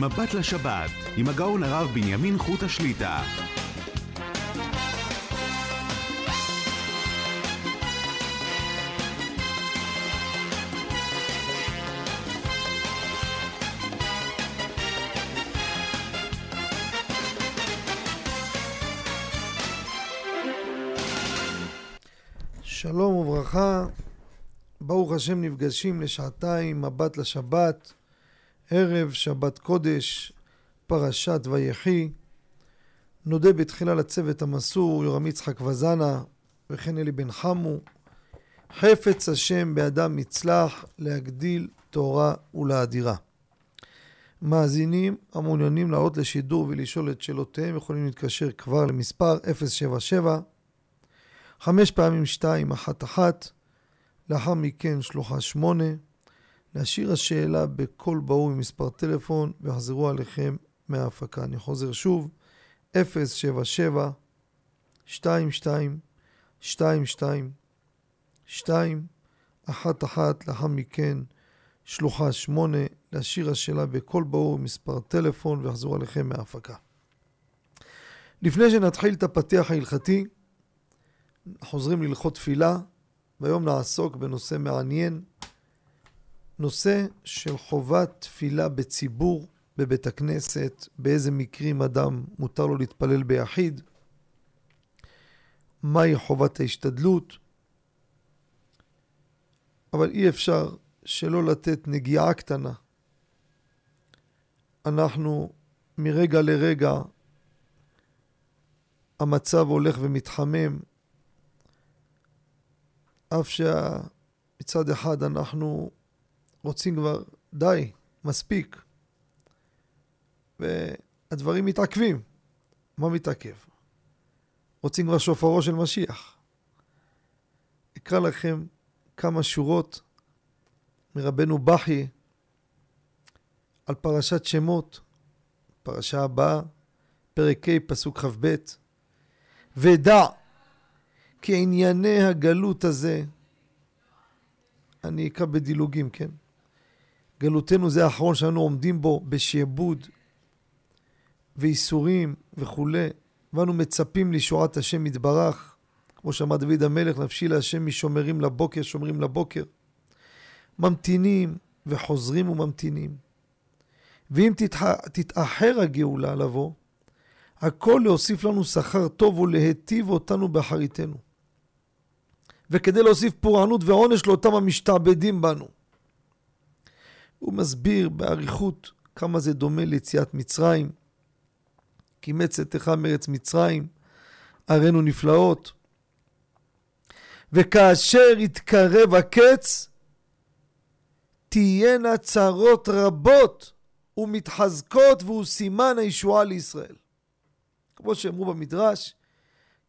מבט לשבת, עם הגאון הרב בנימין חוט השליטה. שלום וברכה, ברוך השם נפגשים לשעתיים מבט לשבת, ערב שבת קודש, פרשת ויחי. נודה בתחילה לצוות המסור יורם יצחק וזנה וכן אלי בן חמו. חפץ השם באדם יצלח להגדיל תורה ולאדירה. מאזינים המעוניינים לעלות לשידור ולשאול את שאלותיהם יכולים להתקשר כבר למספר 077 חמש פעמים שתיים, אחת אחת, לאחר מכן שלוחה שמונה, להשאיר השאלה בקול ברור עם מספר טלפון ויחזרו עליכם מההפקה. אני חוזר שוב, 077 22 22 2 אחת אחת, לאחר מכן שלוחה שמונה, להשאיר השאלה בקול ברור עם מספר טלפון ויחזרו עליכם מההפקה. לפני שנתחיל את הפתיח ההלכתי, חוזרים להלכות תפילה, והיום נעסוק בנושא מעניין, נושא של חובת תפילה בציבור בבית הכנסת, באיזה מקרים אדם מותר לו להתפלל ביחיד, מהי חובת ההשתדלות, אבל אי אפשר שלא לתת נגיעה קטנה. אנחנו מרגע לרגע המצב הולך ומתחמם אף שמצד אחד אנחנו רוצים כבר, די, מספיק. והדברים מתעכבים. מה מתעכב? רוצים כבר שופרו של משיח. אקרא לכם כמה שורות מרבנו בכי על פרשת שמות, פרשה הבאה, פרק ה', פסוק כ"ב: ודע כי ענייני הגלות הזה, אני אקרא בדילוגים, כן? גלותנו זה האחרון שאנו עומדים בו בשעבוד ואיסורים וכולי, ואנו מצפים לישועת השם יתברך, כמו שאמר דוד המלך, נפשי להשם משומרים לבוקר, שומרים לבוקר. ממתינים וחוזרים וממתינים. ואם תתח... תתאחר הגאולה לבוא, הכל להוסיף לנו שכר טוב ולהיטיב אותנו באחריתנו. וכדי להוסיף פורענות ועונש לאותם המשתעבדים בנו. הוא מסביר באריכות כמה זה דומה ליציאת מצרים. כי מצאתך מארץ מצרים, ערינו נפלאות. וכאשר יתקרב הקץ, תהיינה צרות רבות ומתחזקות והוא סימן הישועה לישראל. כמו שאמרו במדרש,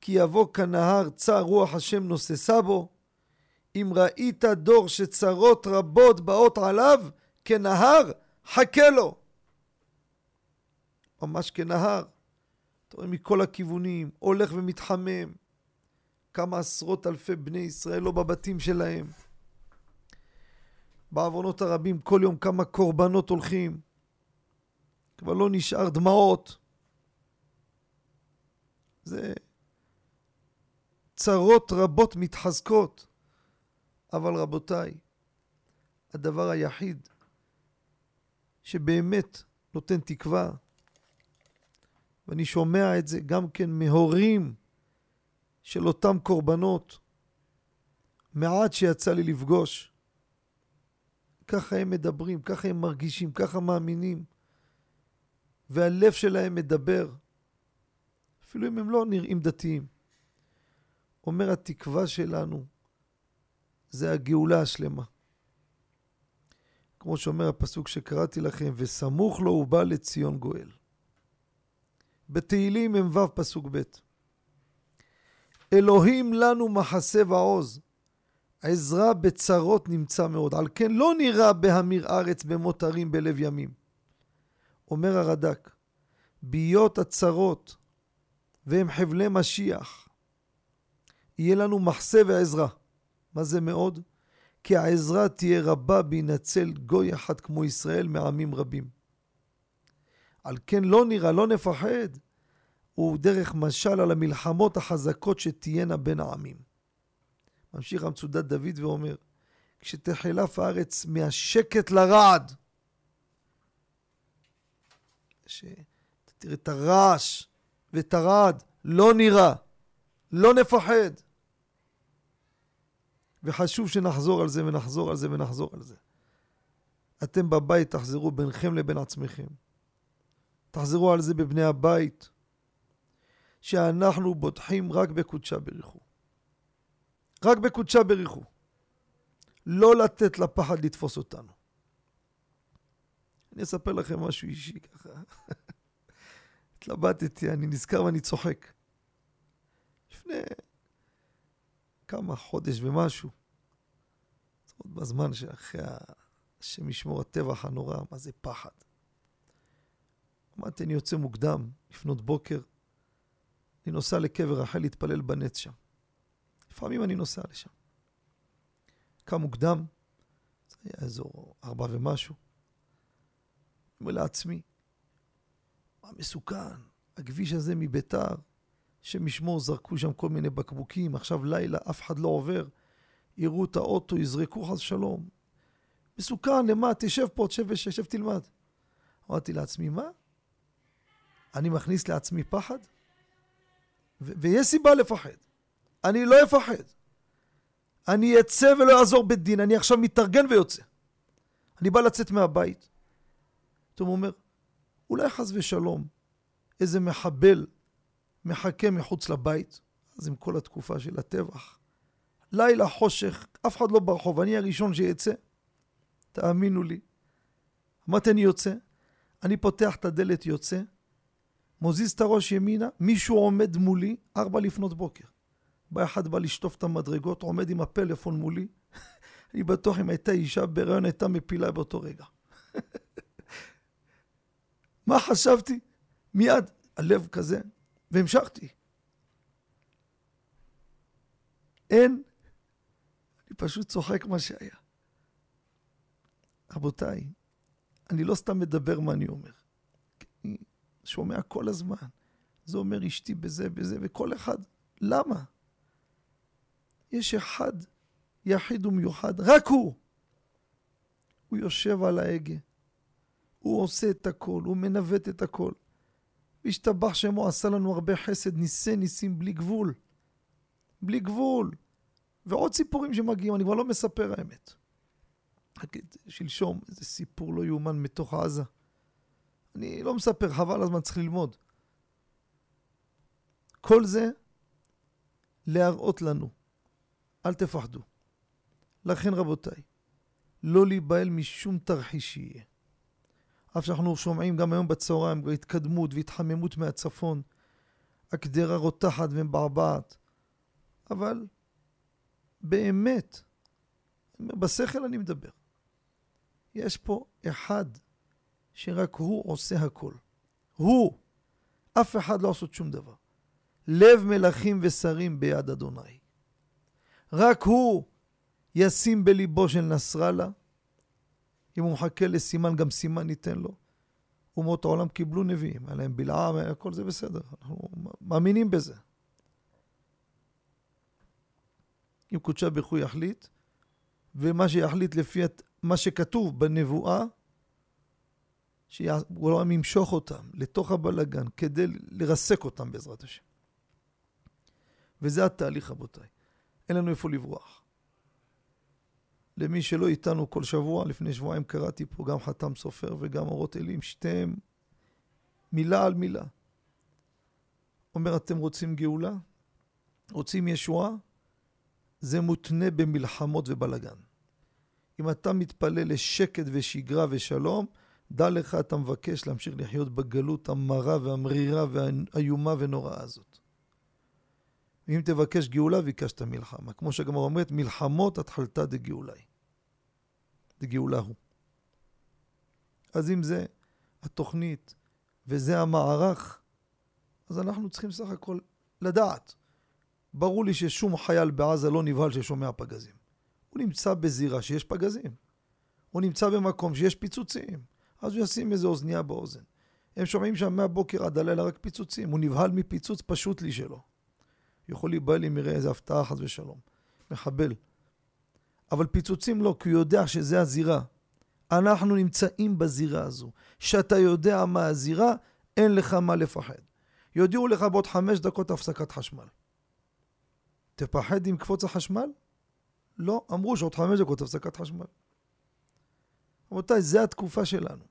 כי יבוא כנהר צר רוח השם נוססה בו. אם ראית דור שצרות רבות באות עליו, כנהר, חכה לו. ממש כנהר. אתה רואה מכל הכיוונים, הולך ומתחמם. כמה עשרות אלפי בני ישראל לא בבתים שלהם. בעוונות הרבים כל יום כמה קורבנות הולכים. כבר לא נשאר דמעות. זה צרות רבות מתחזקות. אבל רבותיי, הדבר היחיד שבאמת נותן תקווה, ואני שומע את זה גם כן מהורים של אותם קורבנות, מעט שיצא לי לפגוש. ככה הם מדברים, ככה הם מרגישים, ככה מאמינים, והלב שלהם מדבר, אפילו אם הם לא נראים דתיים. אומר התקווה שלנו זה הגאולה השלמה. כמו שאומר הפסוק שקראתי לכם, וסמוך לו ובא לציון גואל. בתהילים מ"ו פסוק ב' אלוהים לנו מחסה ועוז, עזרה בצרות נמצא מאוד, על כן לא נראה בהמיר ארץ במות הרים בלב ימים. אומר הרד"ק, ביות הצרות והם חבלי משיח, יהיה לנו מחסה ועזרה. מה זה מאוד? כי העזרה תהיה רבה בהינצל גוי אחד כמו ישראל מעמים רבים. על כן לא נראה, לא נפחד. הוא דרך משל על המלחמות החזקות שתהיינה בין העמים. ממשיך המצודת דוד ואומר, כשתחלף הארץ מהשקט לרעד, שתראה את הרעש ואת הרעד, לא נראה, לא נפחד. וחשוב שנחזור על זה ונחזור על זה ונחזור על זה. אתם בבית תחזרו ביניכם לבין עצמכם. תחזרו על זה בבני הבית, שאנחנו בוטחים רק בקודשה בריחו. רק בקודשה בריחו. לא לתת לפחד לתפוס אותנו. אני אספר לכם משהו אישי ככה. התלבטתי, אני נזכר ואני צוחק. לפני כמה חודש ומשהו, עוד בזמן שאחרי השם ישמור הטבח הנורא, מה זה פחד. אמרתי, אני יוצא מוקדם, לפנות בוקר, אני נוסע לקבר רחל להתפלל בנץ שם. לפעמים אני נוסע לשם. קם מוקדם, זה היה אזור ארבע ומשהו. אומר לעצמי, מה מסוכן? הכביש הזה מביתר, שמשמור זרקו שם כל מיני בקבוקים, עכשיו לילה, אף אחד לא עובר, יראו את האוטו, יזרקו חס שלום. מסוכן, למה? תשב פה, תשב ושב, תלמד. אמרתי לעצמי, מה? אני מכניס לעצמי פחד? ויש סיבה לפחד. אני לא אפחד. אני אצא ולא אעזור בית דין, אני עכשיו מתארגן ויוצא. אני בא לצאת מהבית. פתאום אומר, אולי חס ושלום, איזה מחבל מחכה מחוץ לבית, אז עם כל התקופה של הטבח. לילה חושך, אף אחד לא ברחוב, אני הראשון שיצא. תאמינו לי. אמרתי, אני יוצא, אני פותח את הדלת, יוצא, מוזיז את הראש ימינה, מישהו עומד מולי, ארבע לפנות בוקר. בא אחד בא לשטוף את המדרגות, עומד עם הפלאפון מולי. אני בטוח אם הייתה אישה בהיריון הייתה מפילה באותו רגע. מה חשבתי? מיד הלב כזה, והמשכתי. אין, אני פשוט צוחק מה שהיה. רבותיי, אני לא סתם מדבר מה אני אומר. אני שומע כל הזמן. זה אומר אשתי בזה, בזה, וכל אחד. למה? יש אחד יחיד ומיוחד, רק הוא. הוא יושב על ההגה. הוא עושה את הכל, הוא מנווט את הכל. והשתבח שמו עשה לנו הרבה חסד, ניסי ניסים בלי גבול. בלי גבול. ועוד סיפורים שמגיעים, אני כבר לא מספר האמת. שלשום, איזה סיפור לא יאומן מתוך עזה. אני לא מספר, חבל הזמן, צריך ללמוד. כל זה להראות לנו, אל תפחדו. לכן רבותיי, לא להיבהל משום תרחיש שיהיה. אף שאנחנו שומעים גם היום בצהריים התקדמות והתחממות מהצפון, הקדרה רותחת ומבעבעת, אבל באמת, בשכל אני מדבר, יש פה אחד שרק הוא עושה הכל. הוא. אף אחד לא עושה שום דבר. לב מלכים ושרים ביד אדוני. רק הוא ישים בליבו של נסראללה. אם הוא מחכה לסימן, גם סימן ניתן לו. אומות העולם קיבלו נביאים, היה להם בלעם, הכל זה בסדר, אנחנו מאמינים בזה. אם קודשה ברכו יחליט, ומה שיחליט לפי מה שכתוב בנבואה, שהעולם ימשוך אותם לתוך הבלגן כדי לרסק אותם בעזרת השם. וזה התהליך, רבותיי. אין לנו איפה לברוח. למי שלא איתנו כל שבוע, לפני שבועיים קראתי פה גם חתם סופר וגם אורות אלים, שתיהם מילה על מילה. אומר, אתם רוצים גאולה? רוצים ישועה? זה מותנה במלחמות ובלגן. אם אתה מתפלל לשקט ושגרה ושלום, דע לך, אתה מבקש להמשיך לחיות בגלות המרה והמרירה והאיומה ונוראה הזאת. ואם תבקש גאולה, ביקשת מלחמה. כמו שגמר אומרת, מלחמות התחלתא דגאולי. דגאולה הוא. אז אם זה התוכנית וזה המערך, אז אנחנו צריכים סך הכל לדעת. ברור לי ששום חייל בעזה לא נבהל ששומע פגזים. הוא נמצא בזירה שיש פגזים. הוא נמצא במקום שיש פיצוצים. אז הוא ישים איזה אוזנייה באוזן. הם שומעים שם מהבוקר עד הלילה רק פיצוצים. הוא נבהל מפיצוץ פשוט לי שלו. יכול להיבהל אם יראה איזה הפתעה חס ושלום. מחבל. אבל פיצוצים לא, כי הוא יודע שזה הזירה. אנחנו נמצאים בזירה הזו. שאתה יודע מה הזירה, אין לך מה לפחד. יודיעו לך בעוד חמש דקות הפסקת חשמל. תפחד עם קפוץ החשמל? לא, אמרו שעוד חמש דקות הפסקת חשמל. רבותיי, זה התקופה שלנו.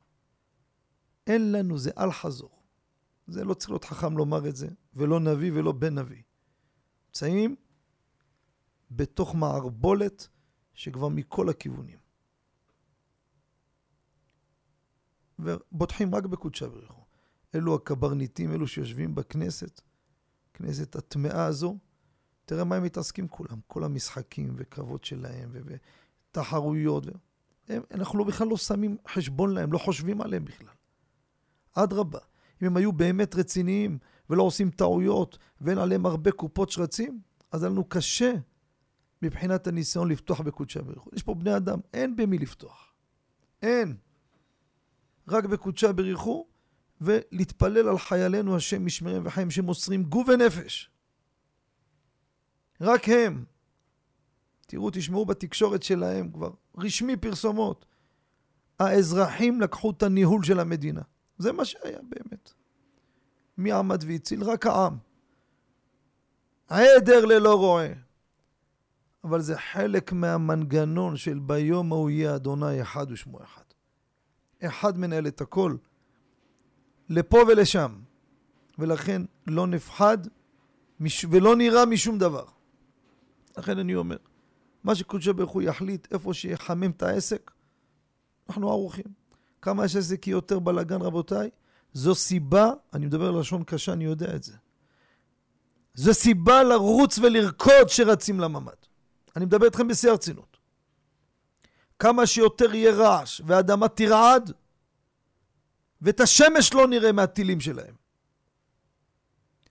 אין לנו, זה אל חזור. זה לא צריך להיות חכם לומר את זה, ולא נביא ולא בן נביא. נמצאים בתוך מערבולת שכבר מכל הכיוונים. ובוטחים רק בקודשה בריחו. אלו הקברניטים, אלו שיושבים בכנסת, כנסת הטמאה הזו, תראה מה הם מתעסקים כולם, כל המשחקים וקרבות שלהם ותחרויות. ו... הם, אנחנו לא, בכלל לא שמים חשבון להם, לא חושבים עליהם בכלל. אדרבה, אם הם היו באמת רציניים ולא עושים טעויות ואין עליהם הרבה קופות שרצים, אז היה לנו קשה מבחינת הניסיון לפתוח בקודשי הבריחו. יש פה בני אדם, אין במי לפתוח. אין. רק בקודשי הבריחו, ולהתפלל על חיילינו השם משמריהם וחיים שמוסרים גוף ונפש. רק הם. תראו, תשמעו בתקשורת שלהם כבר, רשמי פרסומות. האזרחים לקחו את הניהול של המדינה. זה מה שהיה באמת. מי עמד והציל? רק העם. עדר ללא רועה. אבל זה חלק מהמנגנון של ביום ההוא יהיה אדוני אחד ושמו אחד. אחד מנהל את הכל, לפה ולשם. ולכן לא נפחד מש... ולא נראה משום דבר. לכן אני אומר, מה שקודשי ברוך הוא יחליט איפה שיחמם את העסק, אנחנו ערוכים. כמה יש עסק יותר בלאגן רבותיי? זו סיבה, אני מדבר לשון קשה, אני יודע את זה. זו סיבה לרוץ ולרקוד שרצים לממ"ד. אני מדבר איתכם בשיא הרצינות. כמה שיותר יהיה רעש והאדמה תרעד, ואת השמש לא נראה מהטילים שלהם.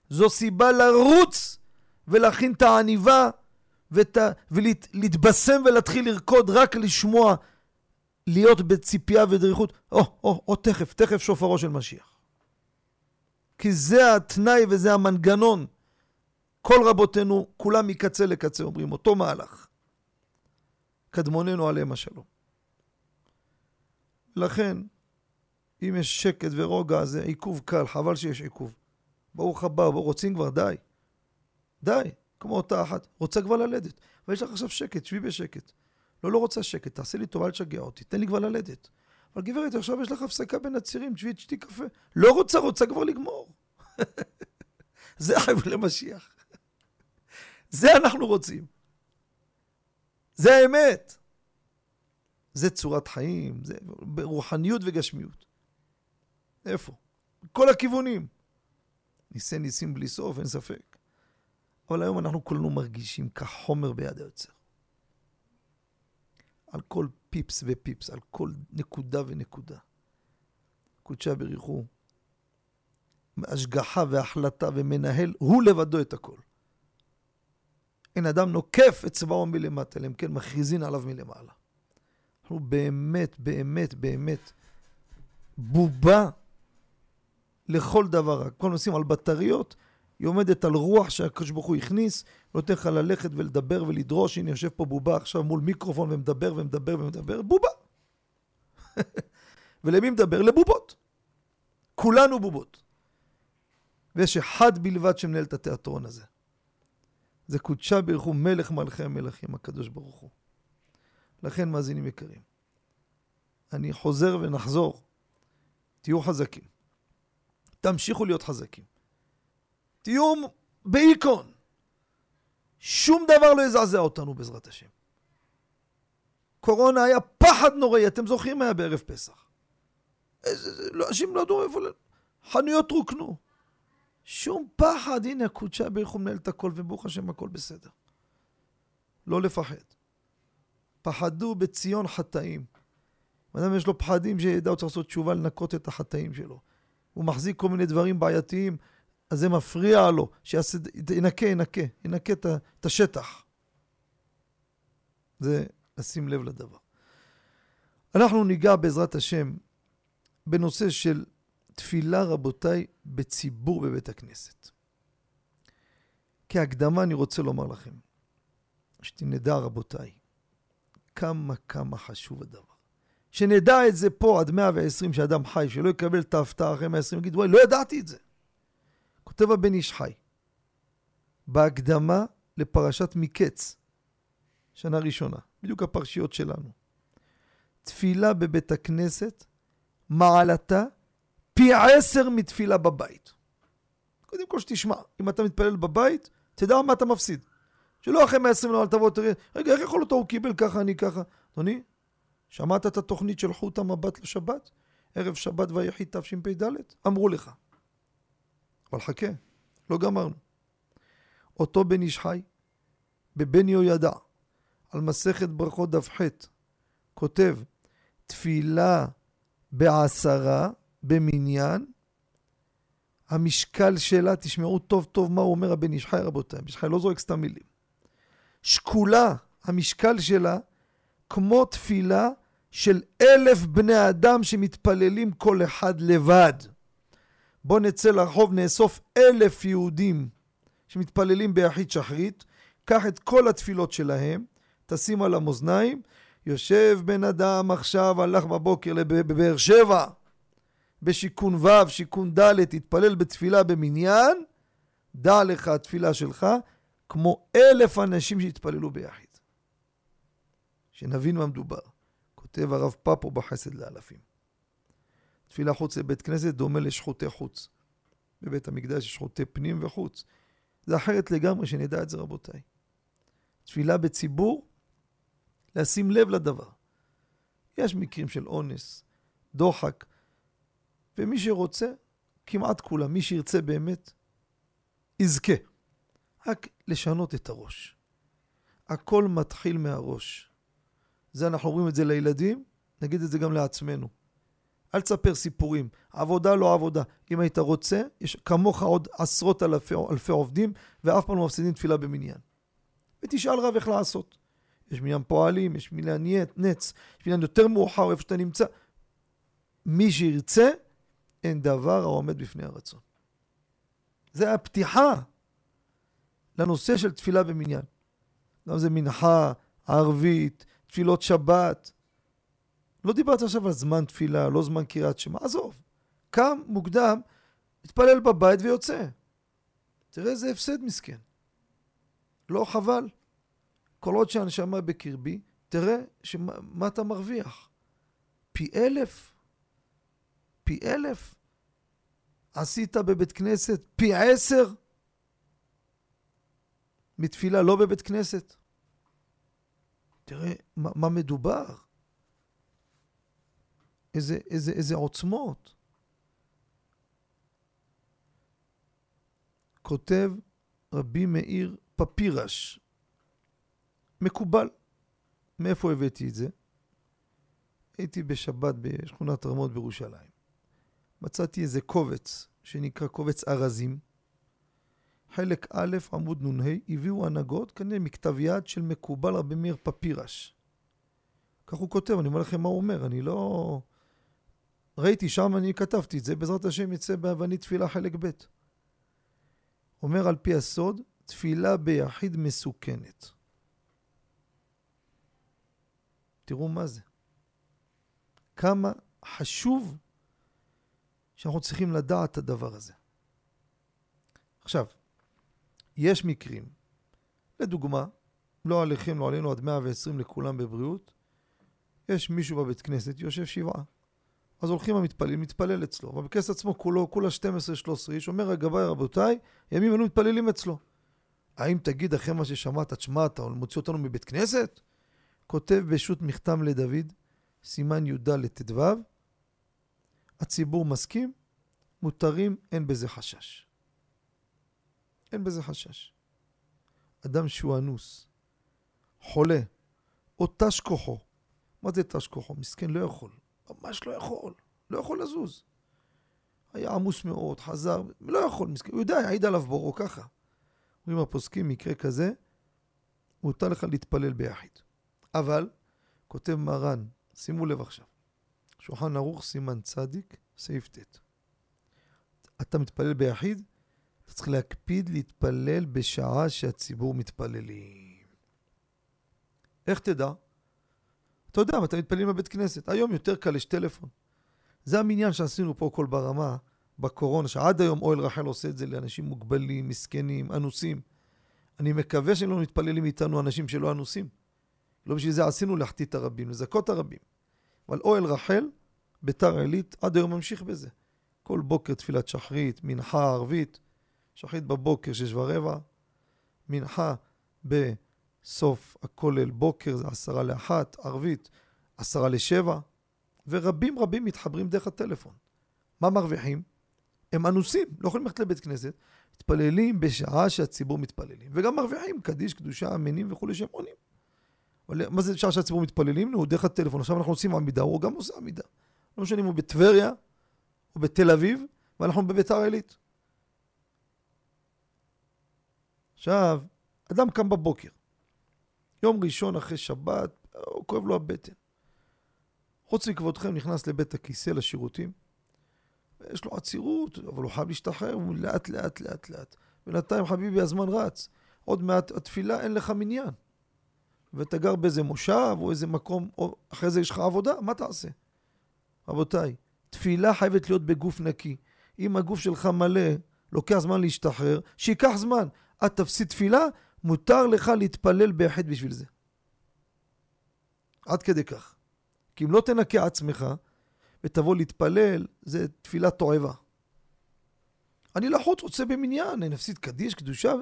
זו סיבה לרוץ ולהכין את העניבה ות... ולהתבשם ולהתחיל לרקוד רק לשמוע, להיות בציפייה ודריכות. או, או, או, תכף, תכף שופרו של משיח. כי זה התנאי וזה המנגנון. כל רבותינו, כולם מקצה לקצה אומרים אותו מהלך. קדמוננו עליהם השלום. לכן, אם יש שקט ורוגע, זה עיכוב קל, חבל שיש עיכוב. ברוך הבא, רוצים כבר, די. די. כמו אותה אחת, רוצה כבר ללדת. ויש לך עכשיו שקט, שבי בשקט. לא, לא רוצה שקט, תעשה לי טובה, אל תשגע אותי, תן לי כבר ללדת. אבל גברת, עכשיו יש לך הפסקה בין הצירים, תשבי, תשתי קפה. לא רוצה, רוצה כבר לגמור. זה חייב למשיח. זה אנחנו רוצים. זה האמת. זה צורת חיים, זה רוחניות וגשמיות. איפה? כל הכיוונים. ניסי ניסים בלי סוף, אין ספק. אבל היום אנחנו כולנו מרגישים כחומר ביד היוצר. על כל פיפס ופיפס, על כל נקודה ונקודה. קודשי בריחו, השגחה והחלטה ומנהל, הוא לבדו את הכל. אין אדם נוקף אצבעו מלמטה, אלא אם כן מכריזין עליו מלמעלה. אנחנו באמת, באמת, באמת בובה לכל דבר. הכל נשים על בטריות, היא עומדת על רוח שהקדוש ברוך הוא הכניס, נותן לך ללכת ולדבר ולדרוש, הנה יושב פה בובה עכשיו מול מיקרופון ומדבר ומדבר ומדבר, בובה. ולמי מדבר? לבובות. כולנו בובות. ויש אחד בלבד שמנהל את התיאטרון הזה. זה קודשה ברך הוא מלך מלכי המלכים, הקדוש ברוך הוא. לכן, מאזינים יקרים, אני חוזר ונחזור, תהיו חזקים. תמשיכו להיות חזקים. תהיו בהיקון. שום דבר לא יזעזע אותנו בעזרת השם. קורונה היה פחד נוראי, אתם זוכרים מה היה בערב פסח. לא, אנשים לא ידעו איפה... חנויות רוקנו. שום פחד, הנה קודשה ברוך הוא מנהל את הכל, וברוך השם הכל בסדר. לא לפחד. פחדו בציון חטאים. אדם יש לו פחדים שידע, הוא צריך לעשות תשובה לנקות את החטאים שלו. הוא מחזיק כל מיני דברים בעייתיים, אז זה מפריע לו, שיעשה, ינקה, ינקה, ינקה את השטח. זה לשים לב לדבר. אנחנו ניגע בעזרת השם בנושא של תפילה, רבותיי, בציבור בבית הכנסת. כהקדמה אני רוצה לומר לכם, שתנדע, רבותיי, כמה כמה חשוב הדבר. שנדע את זה פה עד 120 שאדם חי, שלא יקבל את ההפתעה אחרי 120, יגיד, וואי, לא ידעתי את זה. כותב הבן איש חי, בהקדמה לפרשת מקץ, שנה ראשונה, בדיוק הפרשיות שלנו. תפילה בבית הכנסת, מעלתה פי עשר מתפילה בבית. קודם כל שתשמע, אם אתה מתפלל בבית, תדע מה אתה מפסיד. שלא אחרי 120 לא, אל תבוא, תראה, רגע, איך יכול אותו, הוא קיבל ככה, אני ככה. אדוני, שמעת את התוכנית של חוט המבט לשבת? ערב שבת ויחיד תשפ"ד? אמרו לך. אבל חכה, לא גמרנו. אותו בן איש חי, בבן יהוידע, על מסכת ברכות דף ח', כותב, תפילה בעשרה, במניין, המשקל שלה, תשמעו טוב טוב מה הוא אומר הבן איש חי רבותיי, איש חי לא זורק סתם מילים. שקולה, המשקל שלה, כמו תפילה של אלף בני אדם שמתפללים כל אחד לבד. בוא נצא לרחוב, נאסוף אלף יהודים שמתפללים ביחיד שחרית, קח את כל התפילות שלהם, תשים על המאזניים, יושב בן אדם עכשיו, הלך בבוקר בבאר שבע, בשיכון ו', שיכון ד', תתפלל בתפילה במניין, דע לך התפילה שלך, כמו אלף אנשים שהתפללו ביחיד. שנבין מה מדובר. כותב הרב פפו בחסד לאלפים. תפילה חוץ לבית כנסת דומה לשחוטי חוץ. בבית המקדש יש שחוטי פנים וחוץ. זה אחרת לגמרי, שנדע את זה רבותיי. תפילה בציבור, לשים לב לדבר. יש מקרים של אונס, דוחק, ומי שרוצה, כמעט כולם, מי שירצה באמת, יזכה. רק לשנות את הראש. הכל מתחיל מהראש. זה אנחנו אומרים את זה לילדים, נגיד את זה גם לעצמנו. אל תספר סיפורים, עבודה לא עבודה. אם היית רוצה, יש כמוך עוד עשרות אלפי, אלפי עובדים, ואף פעם לא מפסידים תפילה במניין. ותשאל רב איך לעשות. יש מניין פועלים, יש מניין נץ, יש מניין יותר מאוחר איפה שאתה נמצא. מי שירצה, אין דבר העומד בפני הרצון. זה הפתיחה לנושא של תפילה במניין. גם זה מנחה, ערבית, תפילות שבת. לא דיברת עכשיו על זמן תפילה, לא זמן קריאת שמע, עזוב. קם מוקדם, מתפלל בבית ויוצא. תראה איזה הפסד מסכן. לא חבל? כל עוד שהנשמה בקרבי, תראה שמה, מה אתה מרוויח. פי אלף, פי אלף. עשית בבית כנסת פי עשר מתפילה לא בבית כנסת. תראה מה, מה מדובר. איזה, איזה, איזה עוצמות. כותב רבי מאיר פפירש, מקובל. מאיפה הבאתי את זה? הייתי בשבת בשכונת רמות בירושלים. מצאתי איזה קובץ שנקרא קובץ ארזים. חלק א', עמוד נ"ה, הביאו הנהגות, כנראה מכתב יד של מקובל רבי מאיר פפירש. כך הוא כותב, אני אומר לכם מה הוא אומר, אני לא... ראיתי שם, אני כתבתי את זה, בעזרת השם יצא באבנית תפילה חלק ב'. אומר על פי הסוד, תפילה ביחיד מסוכנת. תראו מה זה. כמה חשוב שאנחנו צריכים לדעת את הדבר הזה. עכשיו, יש מקרים, לדוגמה, לא עליכם, לא עלינו עד 120 לכולם בבריאות, יש מישהו בבית כנסת, יושב שבעה. אז הולכים המתפללים, מתפלל אצלו. בכנסת עצמו כולו, כולה 12-13 איש, אומר הגבאי רבותיי, ימים אנו מתפללים אצלו. האם תגיד אחרי מה ששמעת, תשמע, אתה מוציא אותנו מבית כנסת? כותב בשו"ת מכתם לדוד, סימן י"ד ט"ו, הציבור מסכים, מותרים, אין בזה חשש. אין בזה חשש. אדם שהוא אנוס, חולה, או תש כוחו. מה זה תש כוחו? מסכן, לא יכול. ממש לא יכול. לא יכול לזוז. היה עמוס מאוד, חזר, לא יכול, מסכן. הוא יודע, יעיד עליו בורו ככה. אומרים הפוסקים, מקרה כזה, מותר לך להתפלל ביחיד. אבל, כותב מרן, שימו לב עכשיו, שולחן ערוך סימן צדיק, סעיף ט'. אתה מתפלל ביחיד, אתה צריך להקפיד להתפלל בשעה שהציבור מתפללים. איך תדע? אתה יודע, אתה מתפללים בבית כנסת. היום יותר קל, יש טלפון. זה המניין שעשינו פה כל ברמה, בקורונה, שעד היום אוהל רחל עושה את זה לאנשים מוגבלים, מסכנים, אנוסים. אני מקווה שהם לא מתפללים איתנו אנשים שלא אנוסים. לא בשביל זה עשינו להחטיא את הרבים, לזכות הרבים. אבל אוהל רחל, ביתר עילית, עד היום ממשיך בזה. כל בוקר תפילת שחרית, מנחה ערבית, שחרית בבוקר, שש ורבע, מנחה בסוף הכולל בוקר, זה עשרה לאחת, ערבית, עשרה לשבע, ורבים רבים מתחברים דרך הטלפון. מה מרוויחים? הם אנוסים, לא יכולים ללכת לבית כנסת, מתפללים בשעה שהציבור מתפללים, וגם מרוויחים קדיש, קדושה, אמינים וכולי שהם עונים. מה זה שעה שהציבור מתפללים? נו, דרך הטלפון. עכשיו אנחנו עושים עמידה, הוא גם עושה עמידה. לא משנה אם הוא בטבריה או בתל אביב, ואנחנו בביתר עילית. עכשיו, אדם קם בבוקר, יום ראשון אחרי שבת, הוא כואב לו הבטן. חוץ מכבודכם נכנס לבית הכיסא לשירותים, יש לו עצירות, אבל הוא חייב להשתחרר, הוא לאט לאט לאט לאט. בינתיים חביבי הזמן רץ, עוד מעט התפילה אין לך מניין. ואתה גר באיזה מושב או איזה מקום, או אחרי זה יש לך עבודה, מה תעשה? רבותיי, תפילה חייבת להיות בגוף נקי. אם הגוף שלך מלא, לוקח זמן להשתחרר, שייקח זמן. את תפסיד תפילה, מותר לך להתפלל ביחיד בשביל זה. עד כדי כך. כי אם לא תנקה עצמך ותבוא להתפלל, זה תפילה תועבה. אני לחוץ, רוצה במניין, אני נפסיד קדיש, קדושה,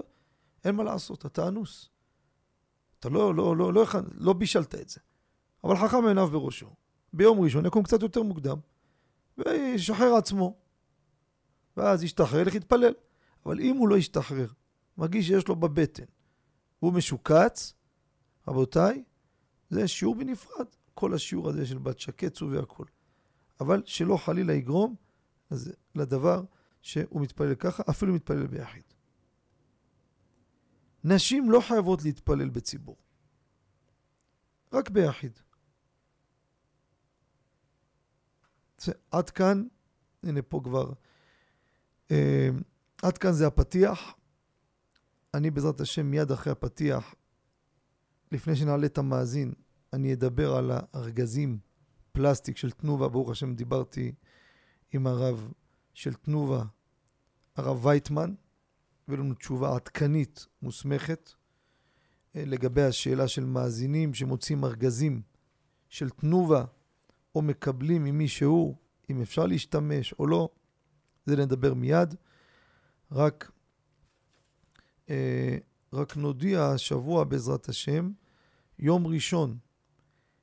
אין מה לעשות, אתה אנוס. אתה לא, לא, לא, לא, לא, לא בישלת את זה. אבל חכם עיניו בראשו. ביום ראשון יקום קצת יותר מוקדם, וישחרר עצמו. ואז ישתחרר, ילך יתפלל. אבל אם הוא לא ישתחרר, מרגיש שיש לו בבטן, והוא משוקץ, רבותיי, זה שיעור בנפרד. כל השיעור הזה של בת שקץ והכל. אבל שלא חלילה יגרום לדבר שהוא מתפלל ככה, אפילו מתפלל ביחיד. נשים לא חייבות להתפלל בציבור, רק ביחיד. זה, עד כאן, הנה פה כבר, אה, עד כאן זה הפתיח. אני בעזרת השם מיד אחרי הפתיח, לפני שנעלה את המאזין, אני אדבר על הארגזים פלסטיק של תנובה, ברוך השם דיברתי עם הרב של תנובה, הרב וייטמן, ולנו תשובה עדכנית, מוסמכת, אה, לגבי השאלה של מאזינים שמוצאים ארגזים של תנובה או מקבלים ממי שהוא, אם אפשר להשתמש או לא, זה נדבר מיד. רק, אה, רק נודיע השבוע בעזרת השם, יום ראשון,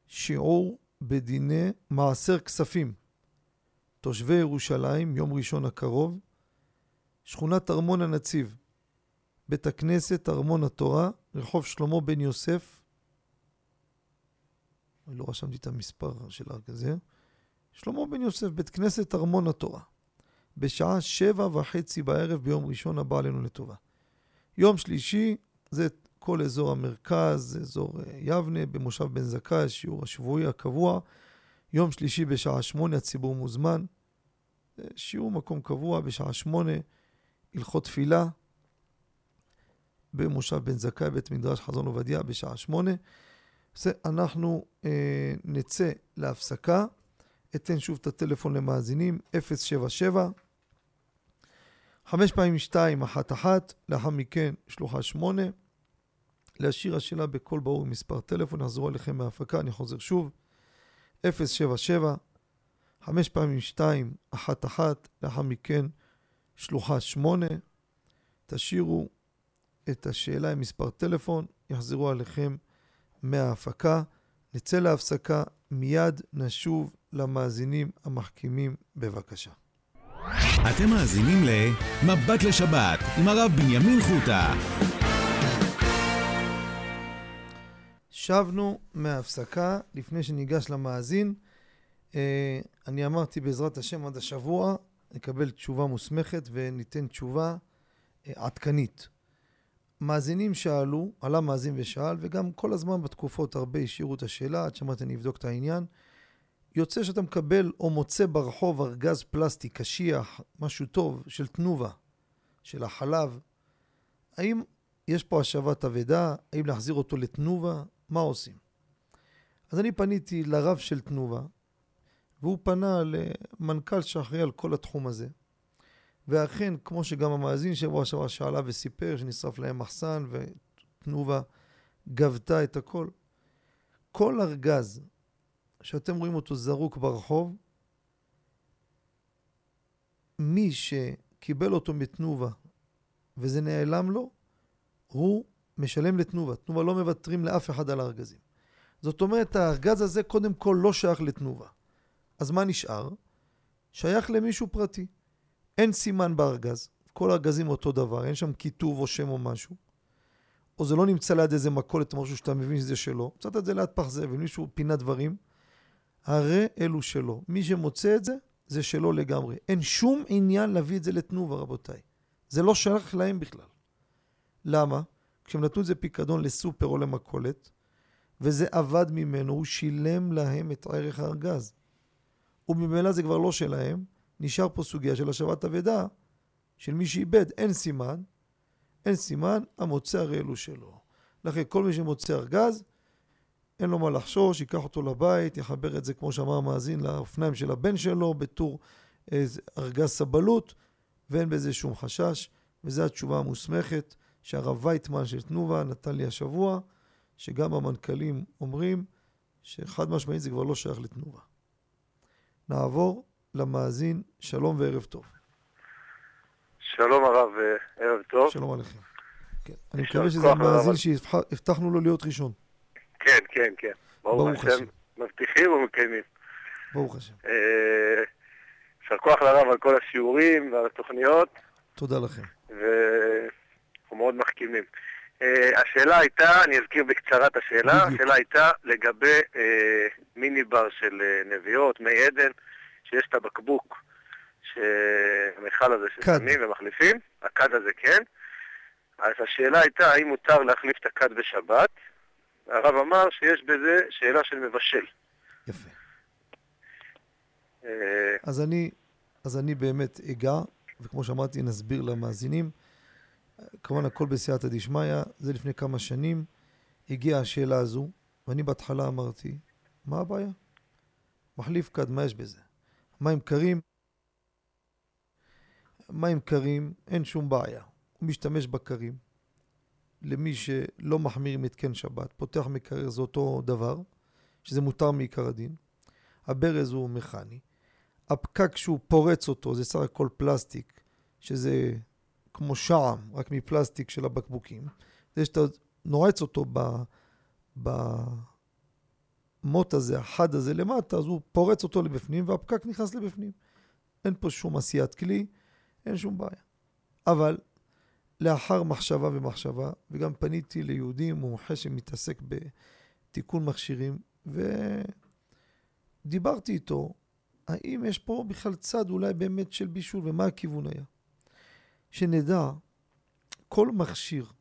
שיעור בדיני מעשר כספים. תושבי ירושלים, יום ראשון הקרוב, שכונת ארמון הנציב, בית הכנסת ארמון התורה, רחוב שלמה בן יוסף. לא רשמתי את המספר של הארגזר. שלמה בן יוסף, בית כנסת ארמון התורה, בשעה שבע וחצי בערב ביום ראשון הבא עלינו לטובה. יום שלישי זה כל אזור המרכז, אזור אה, יבנה, במושב בן זכאי, שיעור השבועי הקבוע. יום שלישי בשעה שמונה הציבור מוזמן. אה, שיעור מקום קבוע בשעה שמונה, הלכות תפילה במושב בן זכאי, בית מדרש חזון עובדיה בשעה שמונה. אנחנו אה, נצא להפסקה. אתן שוב את הטלפון למאזינים, 077 חמש פעמים שתיים, אחת אחת, לאחר מכן שלוחה שמונה. להשאיר השאלה בקול ברור מספר טלפון, נחזור אליכם מההפקה, אני חוזר שוב, 077 חמש פעמים שתיים, אחת אחת, לאחר מכן שלוחה שמונה. תשאירו את השאלה עם מספר טלפון, יחזרו עליכם מההפקה. נצא להפסקה, מיד נשוב למאזינים המחכימים, בבקשה. אתם מאזינים ל"מבט לשבת" עם הרב בנימין חוטה. שבנו מההפסקה, לפני שניגש למאזין. אה, אני אמרתי בעזרת השם עד השבוע, נקבל תשובה מוסמכת וניתן תשובה אה, עדכנית. מאזינים שאלו, עלה מאזין ושאל, וגם כל הזמן בתקופות הרבה השאירו את השאלה, עד שאמרתי אני אבדוק את העניין. יוצא שאתה מקבל או מוצא ברחוב ארגז פלסטי קשיח, משהו טוב, של תנובה, של החלב, האם יש פה השבת אבדה? האם להחזיר אותו לתנובה? מה עושים? אז אני פניתי לרב של תנובה, והוא פנה למנכ"ל שאחראי על כל התחום הזה. ואכן, כמו שגם המאזין שבוע שעבר שאלה וסיפר שנשרף להם מחסן ותנובה גבתה את הכל, כל ארגז שאתם רואים אותו זרוק ברחוב, מי שקיבל אותו מתנובה וזה נעלם לו, הוא משלם לתנובה. תנובה לא מוותרים לאף אחד על הארגזים. זאת אומרת, הארגז הזה קודם כל לא שייך לתנובה. אז מה נשאר? שייך למישהו פרטי. אין סימן בארגז, כל הארגזים אותו דבר, אין שם כיתוב או שם או משהו. או זה לא נמצא ליד איזה מכולת או משהו שאתה מבין שזה שלו. מצאת את זה ליד פח זבל, מישהו פינה דברים, הרי אלו שלו. מי שמוצא את זה, זה שלו לגמרי. אין שום עניין להביא את זה לתנובה, רבותיי. זה לא שייך להם בכלל. למה? כשהם נתנו את זה פיקדון לסופר או למכולת, וזה עבד ממנו, הוא שילם להם את ערך הארגז. וממילא זה כבר לא שלהם, נשאר פה סוגיה של השבת אבדה, של מי שאיבד, אין סימן, אין סימן, המוצא הרי אלו שלו. לכן כל מי שמוצא ארגז, אין לו מה לחשוש, ייקח אותו לבית, יחבר את זה, כמו שאמר המאזין, לאופניים של הבן שלו, בתור ארגז סבלות, ואין בזה שום חשש, וזו התשובה המוסמכת שהרב וייטמן של תנובה נתן לי השבוע, שגם המנכ"לים אומרים שחד משמעית זה כבר לא שייך לתנובה. נעבור למאזין, שלום וערב טוב. שלום הרב, אה, ערב טוב. שלום עליכם. כן. אני מקווה שזה המאזין שהבטחנו לו להיות ראשון. כן, כן, כן. ברוך השם. מבטיחים ומקיימים. ברוך השם. אה, יישר כוח לרב על כל השיעורים ועל התוכניות. תודה לכם. ואנחנו מאוד מחכימים. Uh, השאלה הייתה, אני אזכיר בקצרה את השאלה. השאלה הייתה לגבי מיני בר של נביאות, מי עדן, שיש את הבקבוק, המכל הזה ששמים ומחליפים, הכד הזה כן. אז השאלה הייתה האם מותר להחליף את הכד בשבת. הרב אמר שיש בזה שאלה של מבשל. יפה. אז אני, אז אני באמת אגע, וכמו שאמרתי, נסביר למאזינים. כמובן הכל בסייעתא דשמיא, זה לפני כמה שנים הגיעה השאלה הזו, ואני בהתחלה אמרתי, מה הבעיה? מחליף כד, מה יש בזה? מים קרים, מים קרים, אין שום בעיה. הוא משתמש בקרים. למי שלא מחמיר עם התקן שבת, פותח מקרר זה אותו דבר, שזה מותר מעיקר הדין. הברז הוא מכני. הפקק שהוא פורץ אותו זה סך הכל פלסטיק, שזה כמו שעם, רק מפלסטיק של הבקבוקים. זה שאתה נועץ אותו ב... במוט הזה, החד הזה למטה, אז הוא פורץ אותו לבפנים והפקק נכנס לבפנים. אין פה שום עשיית כלי, אין שום בעיה. אבל לאחר מחשבה ומחשבה, וגם פניתי ליהודי מומחה שמתעסק בתיקון מכשירים, ודיברתי איתו, האם יש פה בכלל צד אולי באמת של בישול, ומה הכיוון היה. שנדע, כל מכשיר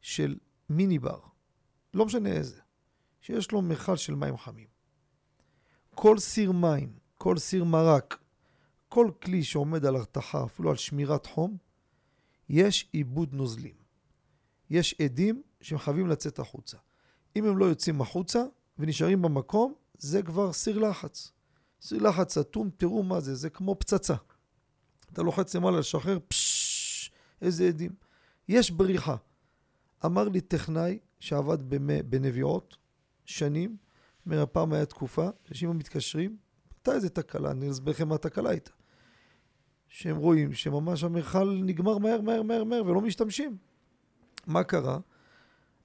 של מיני בר, לא משנה איזה, שיש לו מכל של מים חמים, כל סיר מים, כל סיר מרק, כל כלי שעומד על הרתחה, אפילו על שמירת חום, יש עיבוד נוזלים. יש עדים שהם חייבים לצאת החוצה. אם הם לא יוצאים החוצה ונשארים במקום, זה כבר סיר לחץ. סיר לחץ אטום, תראו מה זה, זה כמו פצצה. אתה לוחץ למעלה לשחרר, פששש, איזה עדים. יש בריחה. אמר לי טכנאי שעבד בנביעות שנים, אומר, הפעם היה תקופה, אנשים מתקשרים, הייתה איזה תקלה, אני אסביר לכם מה התקלה הייתה. שהם רואים שממש המכל נגמר מהר, מהר, מהר, מהר, ולא משתמשים. מה קרה?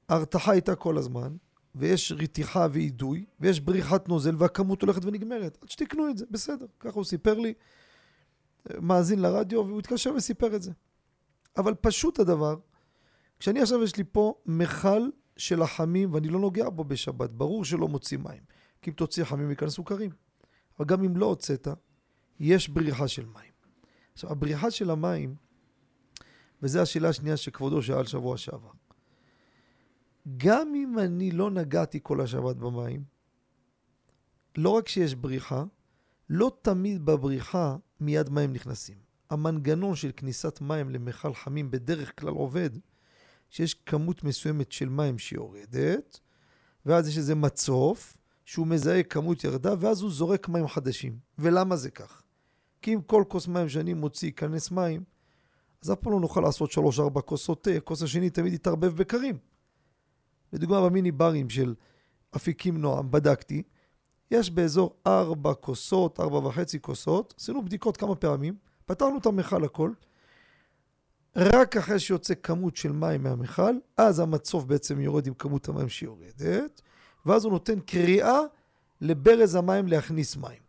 ההרתחה הייתה כל הזמן, ויש רתיחה ואידוי, ויש בריחת נוזל, והכמות הולכת ונגמרת. עד שתקנו את זה, בסדר. ככה הוא סיפר לי, מאזין לרדיו, והוא התקשר וסיפר את זה. אבל פשוט הדבר, כשאני עכשיו יש לי פה מכל של החמים, ואני לא נוגע בו בשבת, ברור שלא מוציא מים. כי אם תוציא חמים ייכנסו קרים. אבל גם אם לא הוצאת, יש בריחה של מים. עכשיו, הבריחה של המים, וזו השאלה השנייה שכבודו שאל שבוע שעבר. גם אם אני לא נגעתי כל השבת במים, לא רק שיש בריחה, לא תמיד בבריחה מיד מים נכנסים. המנגנון של כניסת מים למכל חמים בדרך כלל עובד שיש כמות מסוימת של מים שיורדת, ואז יש איזה מצוף שהוא מזהה כמות ירדה, ואז הוא זורק מים חדשים. ולמה זה כך? כי אם כל כוס מים שאני מוציא ייכנס מים, אז אף פעם לא נוכל לעשות 3-4 כוסות תה, הכוס השני תמיד יתערבב בקרים. לדוגמה, במיני ברים של אפיקים נועם, בדקתי, יש באזור 4 כוסות, 4 וחצי כוסות, עשינו בדיקות כמה פעמים, פתרנו את המכל הכל, רק אחרי שיוצא כמות של מים מהמכל, אז המצוף בעצם יורד עם כמות המים שיורדת, ואז הוא נותן קריאה לברז המים להכניס מים.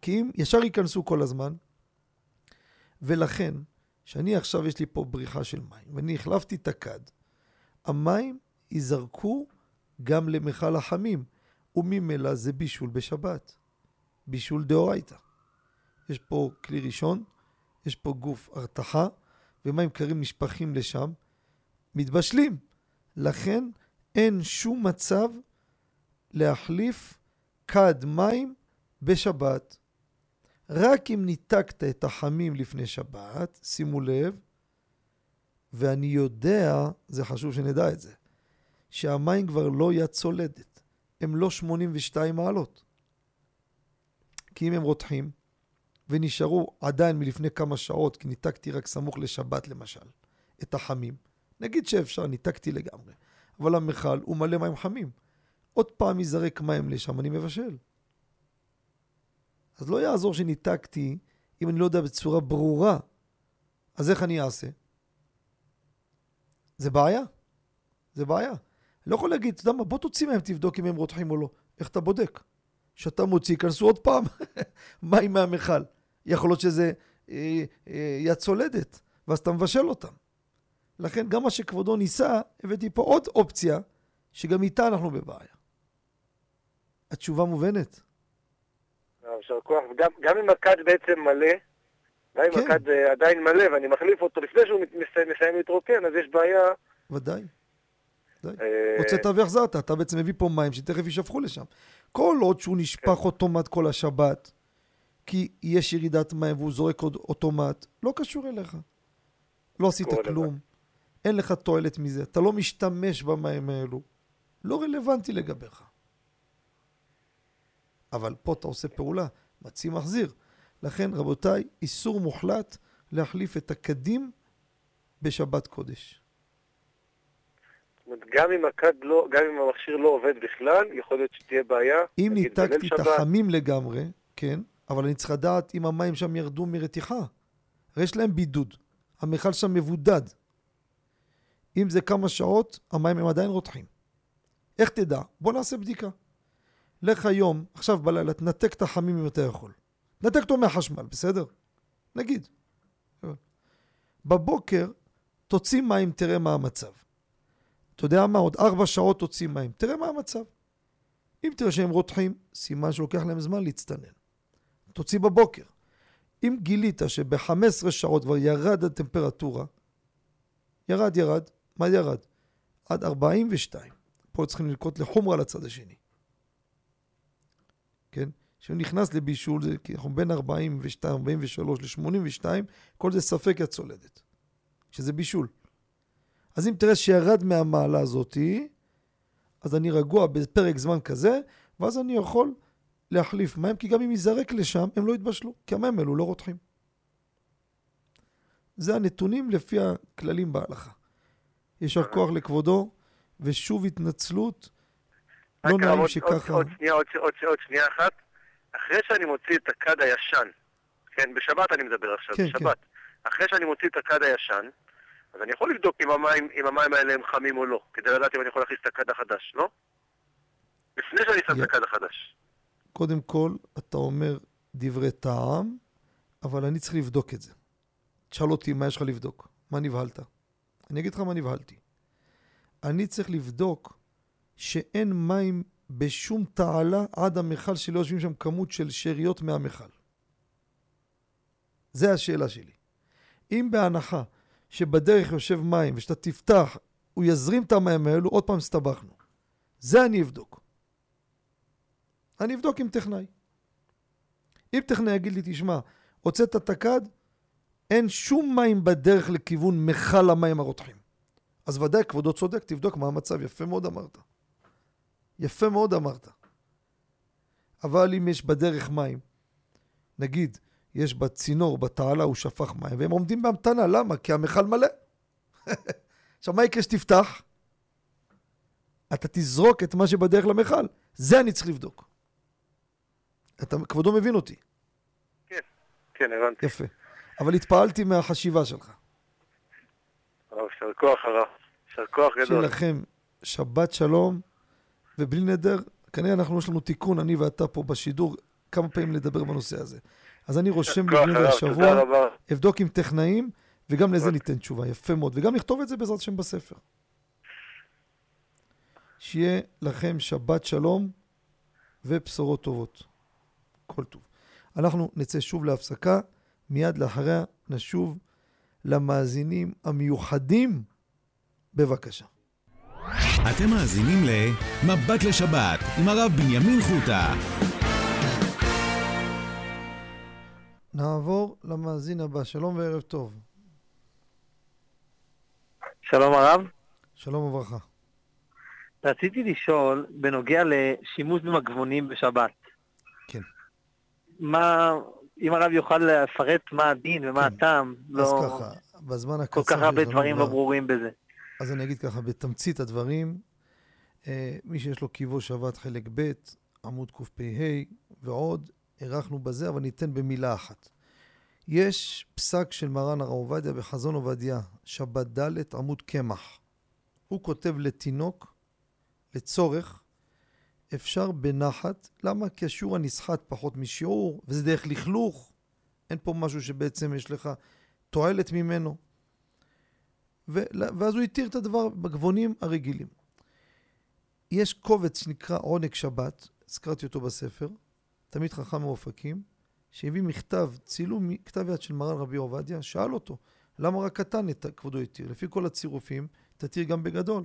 כי אם ישר ייכנסו כל הזמן, ולכן, שאני עכשיו יש לי פה בריחה של מים, ואני החלפתי את הכד, המים ייזרקו גם למכל החמים, וממילא זה בישול בשבת, בישול דאורייתא. יש פה כלי ראשון, יש פה גוף הרתחה, ומים קרים נשפכים לשם, מתבשלים. לכן אין שום מצב להחליף כד מים בשבת. רק אם ניתקת את החמים לפני שבת, שימו לב, ואני יודע, זה חשוב שנדע את זה, שהמים כבר לא יד צולדת, הם לא 82 מעלות. כי אם הם רותחים, ונשארו עדיין מלפני כמה שעות, כי ניתקתי רק סמוך לשבת למשל, את החמים, נגיד שאפשר, ניתקתי לגמרי, אבל המכל הוא מלא מים חמים. עוד פעם יזרק מים לשם, אני מבשל. אז לא יעזור שניתקתי אם אני לא יודע בצורה ברורה. אז איך אני אעשה? זה בעיה. זה בעיה. אני לא יכול להגיד, אתה יודע מה, בוא תוציא מהם, תבדוק אם הם רותחים או לא. איך אתה בודק? כשאתה מוציא, כנסו עוד פעם מים מהמכל. יכול להיות שזה אה, אה, יד צולדת, ואז אתה מבשל אותם. לכן גם מה שכבודו ניסה, הבאתי פה עוד אופציה, שגם איתה אנחנו בבעיה. התשובה מובנת. יישר כוח. גם, גם אם הכד בעצם מלא, גם אם כן. הכד אה, עדיין מלא ואני מחליף אותו לפני שהוא מסיים, מסיים להתרוקן, אז יש בעיה. ודאי. ודאי. אה, הוצאת והחזרת, אתה בעצם מביא פה מים שתכף יישפכו לשם. כל עוד שהוא נשפך כן. אוטומט כל השבת, כי יש ירידת מים והוא זורק עוד אוטומט, לא קשור אליך. לא עשית כלום, אין לך תועלת מזה, אתה לא משתמש במים האלו, לא רלוונטי לגביך. אבל פה אתה עושה פעולה, מציא מחזיר. לכן, רבותיי, איסור מוחלט להחליף את הקדים בשבת קודש. זאת אומרת, גם אם הכד לא, גם אם המכשיר לא עובד בכלל, יכול להיות שתהיה בעיה. אם ניתקתי את החמים לגמרי, כן, אבל אני צריך לדעת אם המים שם ירדו מרתיחה. הרי יש להם בידוד, המכל שם מבודד. אם זה כמה שעות, המים הם עדיין רותחים. איך תדע? בוא נעשה בדיקה. לך היום, עכשיו בלילה, תנתק את החמים אם אתה יכול. תנתק אותו מהחשמל, בסדר? נגיד. בבוקר, תוציא מים, תראה מה המצב. אתה יודע מה? עוד ארבע שעות תוציא מים, תראה מה המצב. אם תראה שהם רותחים, סימן שלוקח להם זמן להצטנן. תוציא בבוקר. אם גילית שב-15 שעות כבר ירד הטמפרטורה, ירד, ירד, מה ירד? עד 42. פה צריכים ללקוט לחומרה לצד השני. כן? כשהוא נכנס לבישול, זה, כי אנחנו בין 42, 43 ל-82, כל זה ספק יד צולדת. שזה בישול. אז אם תראה שירד מהמעלה הזאתי, אז אני רגוע בפרק זמן כזה, ואז אני יכול להחליף מים, כי גם אם ייזרק לשם, הם לא יתבשלו, כי המים האלו לא רותחים. זה הנתונים לפי הכללים בהלכה. יישר כוח לכבודו, ושוב התנצלות. לא נעים שככה... עוד, שנייה, עוד, עוד, עוד שנייה אחת. אחרי שאני מוציא את הכד הישן, כן, בשבת אני מדבר עכשיו, כן, בשבת. אחרי שאני מוציא את הכד הישן, אז אני יכול לבדוק אם המים, אם המים האלה הם חמים או לא, כדי לדעת אם אני יכול להכניס את הכד החדש, לא? לפני שאני שם יא- את הכד החדש. קודם כל, אתה אומר דברי טעם, אבל אני צריך לבדוק את זה. תשאל אותי מה יש לך לבדוק, מה נבהלת. אני אגיד לך מה נבהלתי. אני צריך לבדוק שאין מים בשום תעלה עד המכל שלא יושבים שם כמות של שאריות מהמכל. זה השאלה שלי. אם בהנחה שבדרך יושב מים ושאתה תפתח, הוא יזרים את המים האלו, עוד פעם הסתבכנו. זה אני אבדוק. אני אבדוק עם טכנאי. אם טכנאי יגיד לי, תשמע, הוצאת תקד, אין שום מים בדרך לכיוון מכל המים הרותחים. אז ודאי, כבודו צודק, תבדוק מה המצב, יפה מאוד אמרת. יפה מאוד אמרת. אבל אם יש בדרך מים, נגיד, יש בצינור, בתעלה, הוא שפך מים, והם עומדים בהמתנה, למה? כי המכל מלא. עכשיו, מה יקרה שתפתח? אתה תזרוק את מה שבדרך למכל. זה אני צריך לבדוק. אתה, כבודו מבין אותי. כן, כן, הבנתי. יפה. אבל התפעלתי מהחשיבה שלך. יישר כוח הרב. יישר כוח גדול. שיהיה לכם שבת שלום, ובלי נדר, כנראה אנחנו, יש לנו תיקון, אני ואתה פה בשידור, כמה פעמים לדבר בנושא הזה. אז אני רושם הרב, השבוע. אבדוק עם טכנאים, וגם לזה אוקיי. ניתן תשובה. יפה מאוד. וגם נכתוב את זה בעזרת השם בספר. שיהיה לכם שבת שלום ובשורות טובות. כל טוב. אנחנו נצא שוב להפסקה, מיד לאחריה נשוב למאזינים המיוחדים. בבקשה. אתם מאזינים ל"מבט לשבת" עם הרב בנימין חוטה. נעבור למאזין הבא. שלום וערב טוב. שלום הרב, שלום וברכה. רציתי לשאול בנוגע לשימוש במגבונים בשבת. מה, אם הרב יוכל לפרט מה הדין ומה כן. הטעם, אז לא ככה, בזמן הקצר... כל כך הרבה דברים לא ברורים בזה. אז אני אגיד ככה, בתמצית הדברים, אה, מי שיש לו קיבו שבת חלק ב', עמוד קפ"ה ועוד, הארכנו בזה, אבל ניתן במילה אחת. יש פסק של מרן הרב עובדיה בחזון עובדיה, שבת ד', עמוד קמח. הוא כותב לתינוק, לצורך, אפשר בנחת. למה? כי השיעור הנסחט פחות משיעור, וזה דרך לכלוך. אין פה משהו שבעצם יש לך תועלת ממנו. ו- ואז הוא התיר את הדבר בגבונים הרגילים. יש קובץ שנקרא עונג שבת, הזכרתי אותו בספר, תמיד חכם מאופקים, שהביא מכתב, צילום מכתב יד של מרן רבי עובדיה, שאל אותו, למה רק קטן את כבודו התיר? לפי כל הצירופים, תתיר גם בגדול.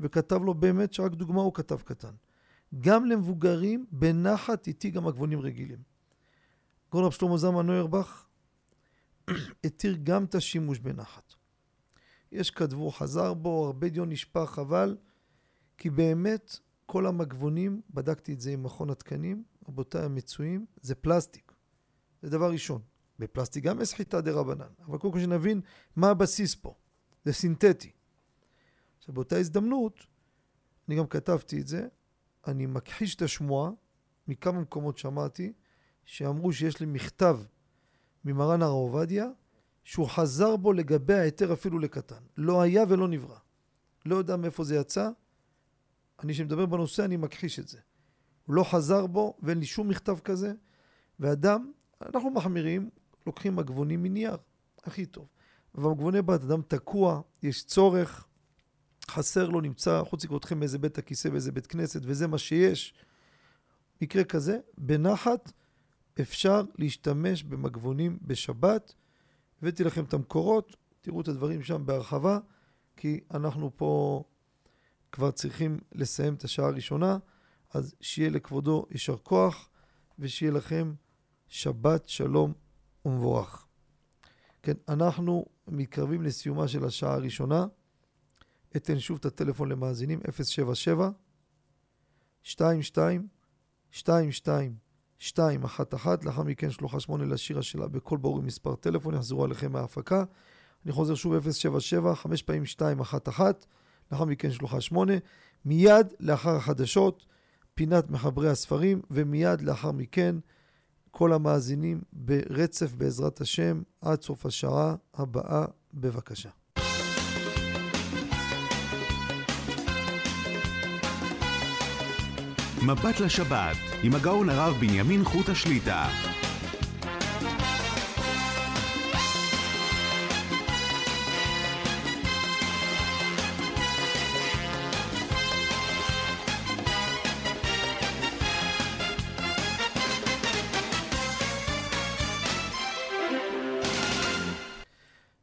וכתב לו באמת שרק דוגמה הוא כתב קטן. גם למבוגרים, בנחת איתי גם הגבונים רגילים. גאון רב שלמה זלמן נוירבך התיר גם את השימוש בנחת. יש כתבו, חזר בו, הרבה דיון נשפך, אבל כי באמת כל המגבונים, בדקתי את זה עם מכון התקנים, רבותיי המצויים, זה פלסטיק. זה דבר ראשון. בפלסטיק גם יש סחיטה דה רבנן, אבל קודם כל שנבין מה הבסיס פה. זה סינתטי. עכשיו באותה הזדמנות, אני גם כתבתי את זה, אני מכחיש את השמועה, מכמה מקומות שמעתי, שאמרו שיש לי מכתב ממרן הרב עובדיה, שהוא חזר בו לגבי ההיתר אפילו לקטן. לא היה ולא נברא. לא יודע מאיפה זה יצא. אני שמדבר בנושא, אני מכחיש את זה. הוא לא חזר בו, ואין לי שום מכתב כזה. ואדם, אנחנו מחמירים, לוקחים מגבונים מנייר, הכי טוב. ובמגבוני בת אדם תקוע, יש צורך, חסר לו, נמצא, חוץ לקרותכם באיזה בית הכיסא, באיזה בית כנסת, וזה מה שיש. מקרה כזה, בנחת אפשר להשתמש במגבונים בשבת. הבאתי לכם את המקורות, תראו את הדברים שם בהרחבה, כי אנחנו פה כבר צריכים לסיים את השעה הראשונה, אז שיהיה לכבודו יישר כוח, ושיהיה לכם שבת שלום ומבורך. כן, אנחנו מתקרבים לסיומה של השעה הראשונה. אתן שוב את הטלפון למאזינים, 077 22 22 211, לאחר מכן שלוחה 8 לשירה שלה בכל ברור עם מספר טלפון, יחזרו עליכם מההפקה. אני חוזר שוב 077, 5 פעמים 211, לאחר מכן שלוחה 8. מיד לאחר החדשות, פינת מחברי הספרים, ומיד לאחר מכן כל המאזינים ברצף בעזרת השם עד סוף השעה הבאה, בבקשה. מבט לשבת עם הגאון הרב בנימין חוטה שליטה.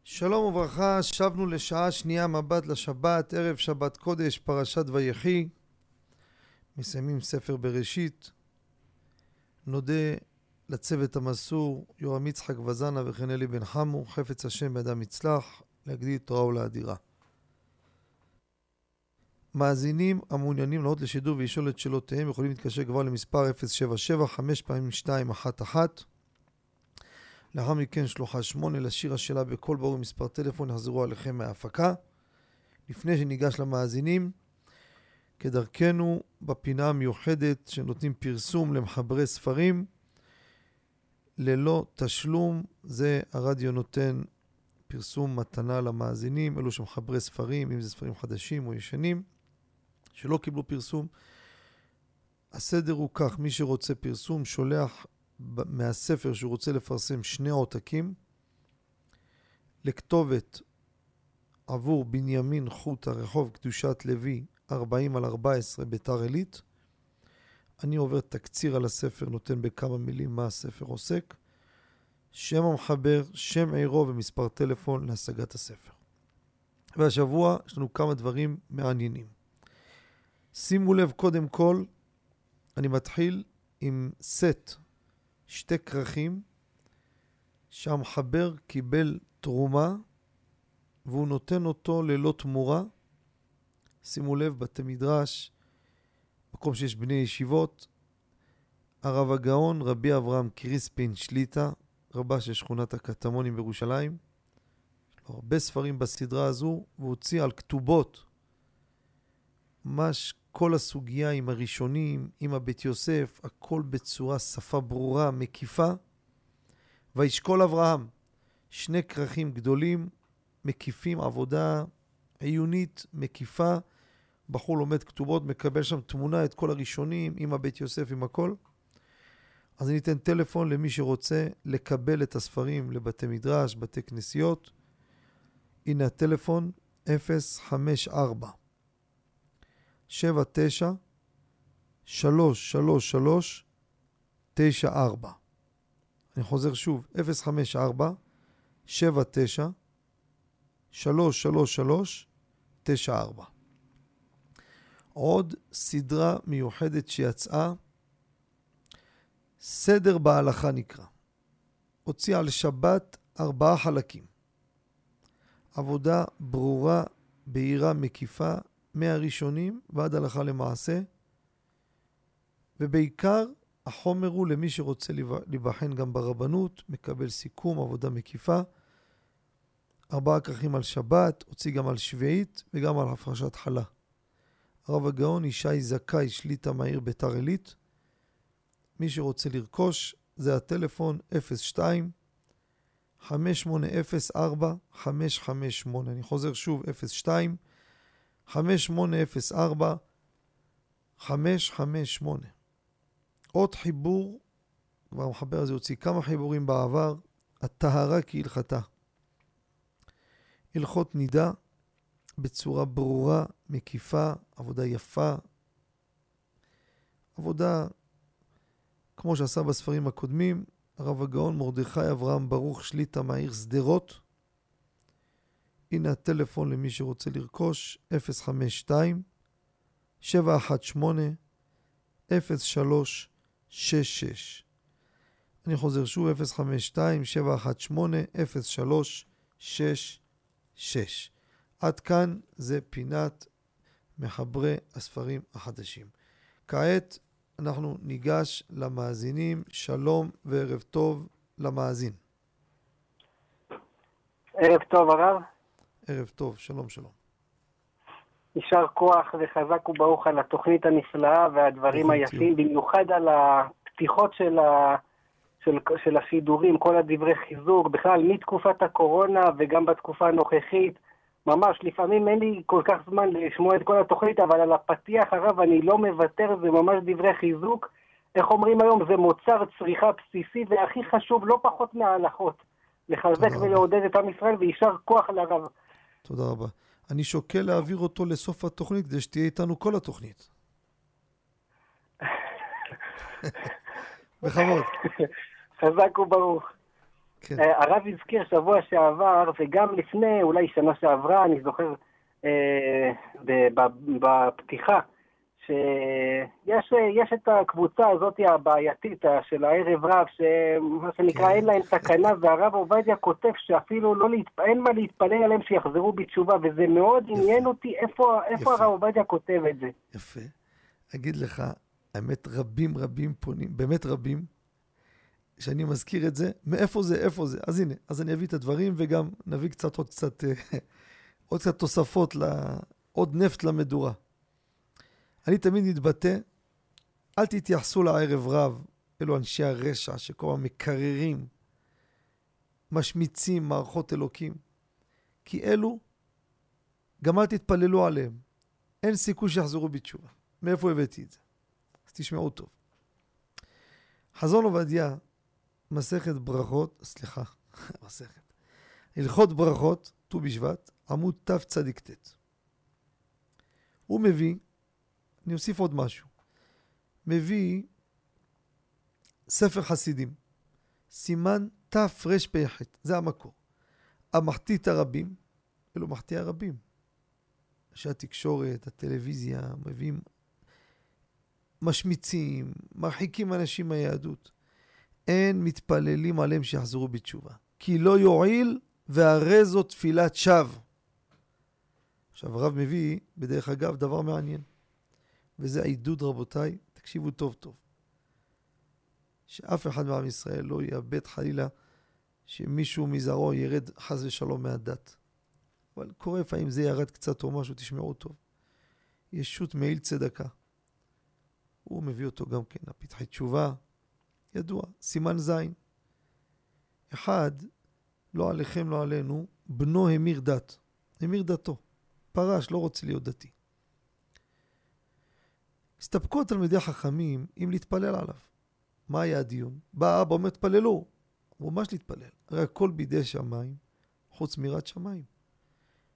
שלום וברכה, שבנו לשעה שנייה מבט לשבת, ערב שבת קודש, פרשת ויחי. מסיימים ספר בראשית, נודה לצוות המסור, יורם יצחק וזנה וכן אלי בן חמו, חפץ השם בידם יצלח, להגדיל תורה ולאדירה. מאזינים המעוניינים לעלות לשידור ולשאול את שאלותיהם יכולים להתקשר כבר למספר 077 5 פעמים 211 לאחר מכן שלוחה 8 לשיר השאלה בקול ברור מספר טלפון יחזרו עליכם מההפקה. לפני שניגש למאזינים, כדרכנו בפינה המיוחדת שנותנים פרסום למחברי ספרים ללא תשלום, זה הרדיו נותן פרסום מתנה למאזינים, אלו שמחברי ספרים, אם זה ספרים חדשים או ישנים, שלא קיבלו פרסום. הסדר הוא כך, מי שרוצה פרסום שולח מהספר שהוא רוצה לפרסם שני עותקים לכתובת עבור בנימין חוט הרחוב קדושת לוי 40 על 14 ביתר עילית. אני עובר תקציר על הספר, נותן בכמה מילים מה הספר עוסק. שם המחבר, שם עירו ומספר טלפון להשגת הספר. והשבוע יש לנו כמה דברים מעניינים. שימו לב, קודם כל, אני מתחיל עם סט, שתי כרכים, שהמחבר קיבל תרומה והוא נותן אותו ללא תמורה. שימו לב, בתי מדרש, מקום שיש בני ישיבות, הרב הגאון, רבי אברהם קריספין שליטה, רבה של שכונת הקטמונים בירושלים. יש לו הרבה ספרים בסדרה הזו, והוא הוציא על כתובות ממש כל הסוגיה עם הראשונים, עם הבית יוסף, הכל בצורה שפה ברורה, מקיפה. וישקול אברהם, שני כרכים גדולים, מקיפים, עבודה עיונית, מקיפה. בחור לומד כתובות, מקבל שם תמונה, את כל הראשונים, עם הבית יוסף, עם הכל. אז אני אתן טלפון למי שרוצה לקבל את הספרים לבתי מדרש, בתי כנסיות. הנה הטלפון 054 79 333 94 אני חוזר שוב, 054 79 333 94 עוד סדרה מיוחדת שיצאה, סדר בהלכה נקרא. הוציאה על שבת ארבעה חלקים. עבודה ברורה, בהירה, מקיפה, מהראשונים ועד הלכה למעשה, ובעיקר החומר הוא למי שרוצה להיבחן גם ברבנות, מקבל סיכום, עבודה מקיפה. ארבעה כרכים על שבת, הוציא גם על שביעית וגם על הפרשת חלה. הרב הגאון ישי זכאי, שליטה מהעיר ביתר עילית. מי שרוצה לרכוש, זה הטלפון 02 5804 558. אני חוזר שוב, 02 5804 558. עוד חיבור, כבר המחבר הזה הוציא כמה חיבורים בעבר, הטהרה כהלכתה. הלכות נידה בצורה ברורה, מקיפה, עבודה יפה, עבודה כמו שעשה בספרים הקודמים, הרב הגאון מרדכי אברהם ברוך שליטה מהעיר שדרות. הנה הטלפון למי שרוצה לרכוש, 052 718 0366 אני חוזר שוב, 052 718 0366 עד כאן זה פינת מחברי הספרים החדשים. כעת אנחנו ניגש למאזינים. שלום וערב טוב למאזין. ערב טוב, הרב. ערב טוב, שלום שלום. יישר כוח וחזק וברוך על התוכנית הנפלאה והדברים היפים, במיוחד על הפתיחות של, ה... של, של השידורים, כל הדברי חיזוק, בכלל מתקופת הקורונה וגם בתקופה הנוכחית. ממש, לפעמים אין לי כל כך זמן לשמוע את כל התוכנית, אבל על הפתיח הרב אני לא מוותר, זה ממש דברי חיזוק. איך אומרים היום, זה מוצר צריכה בסיסי והכי חשוב, לא פחות מההלכות. לחזק ולעודד את עם ישראל, ויישר כוח לרב. תודה רבה. אני שוקל להעביר אותו לסוף התוכנית כדי שתהיה איתנו כל התוכנית. בכבוד. חזק וברוך. כן. אה, הרב הזכיר שבוע שעבר, וגם לפני, אולי שנה שעברה, אני זוכר אה, בפתיחה, שיש יש את הקבוצה הזאת הבעייתית של הערב רב, שמה שנקרא כן. אין להם תקנה, והרב עובדיה כותב שאפילו לא להתפ... אין מה להתפלל עליהם שיחזרו בתשובה, וזה מאוד עניין אותי איפה, איפה יפה. הרב עובדיה כותב את זה. יפה. אגיד לך, האמת, רבים רבים פונים, באמת רבים, שאני מזכיר את זה, מאיפה זה, איפה זה. אז הנה, אז אני אביא את הדברים וגם נביא קצת עוד קצת, אה, עוד קצת תוספות, ל, עוד נפט למדורה. אני תמיד מתבטא, אל תתייחסו לערב רב, אלו אנשי הרשע שכל הזמן מקררים, משמיצים מערכות אלוקים, כי אלו, גם אל תתפללו עליהם. אין סיכוי שיחזרו בתשובה. מאיפה הבאתי את זה? אז תשמעו טוב. חזון עובדיה, מסכת ברכות, סליחה, מסכת. הלכות ברכות, ט"ו בשבט, עמוד תצ"ט. הוא מביא, אני אוסיף עוד משהו, מביא ספר חסידים, סימן תרפ"ח, זה המקור. המחטיא הרבים, אלו מחטיא הרבים. אנשי התקשורת, הטלוויזיה, מביאים, משמיצים, מרחיקים אנשים מהיהדות. אין מתפללים עליהם שיחזרו בתשובה. כי לא יועיל והרי זו תפילת שווא. עכשיו הרב מביא, בדרך אגב, דבר מעניין. וזה העידוד רבותיי, תקשיבו טוב טוב. שאף אחד מעם ישראל לא יאבד חלילה שמישהו מזרעו ירד חס ושלום מהדת. אבל קורה לפעמים זה ירד קצת או משהו, תשמעו טוב. ישות מעיל צדקה. הוא מביא אותו גם כן לפתחי תשובה, ידוע, סימן זין. אחד, לא עליכם, לא עלינו, בנו המיר דת. המיר דתו. פרש, לא רוצה להיות דתי. הסתפקו התלמידי החכמים אם להתפלל עליו. מה היה הדיון? בא האבא אומר, תפללו. הוא ממש להתפלל. הרי הכל בידי שמיים, חוץ מיראת שמיים.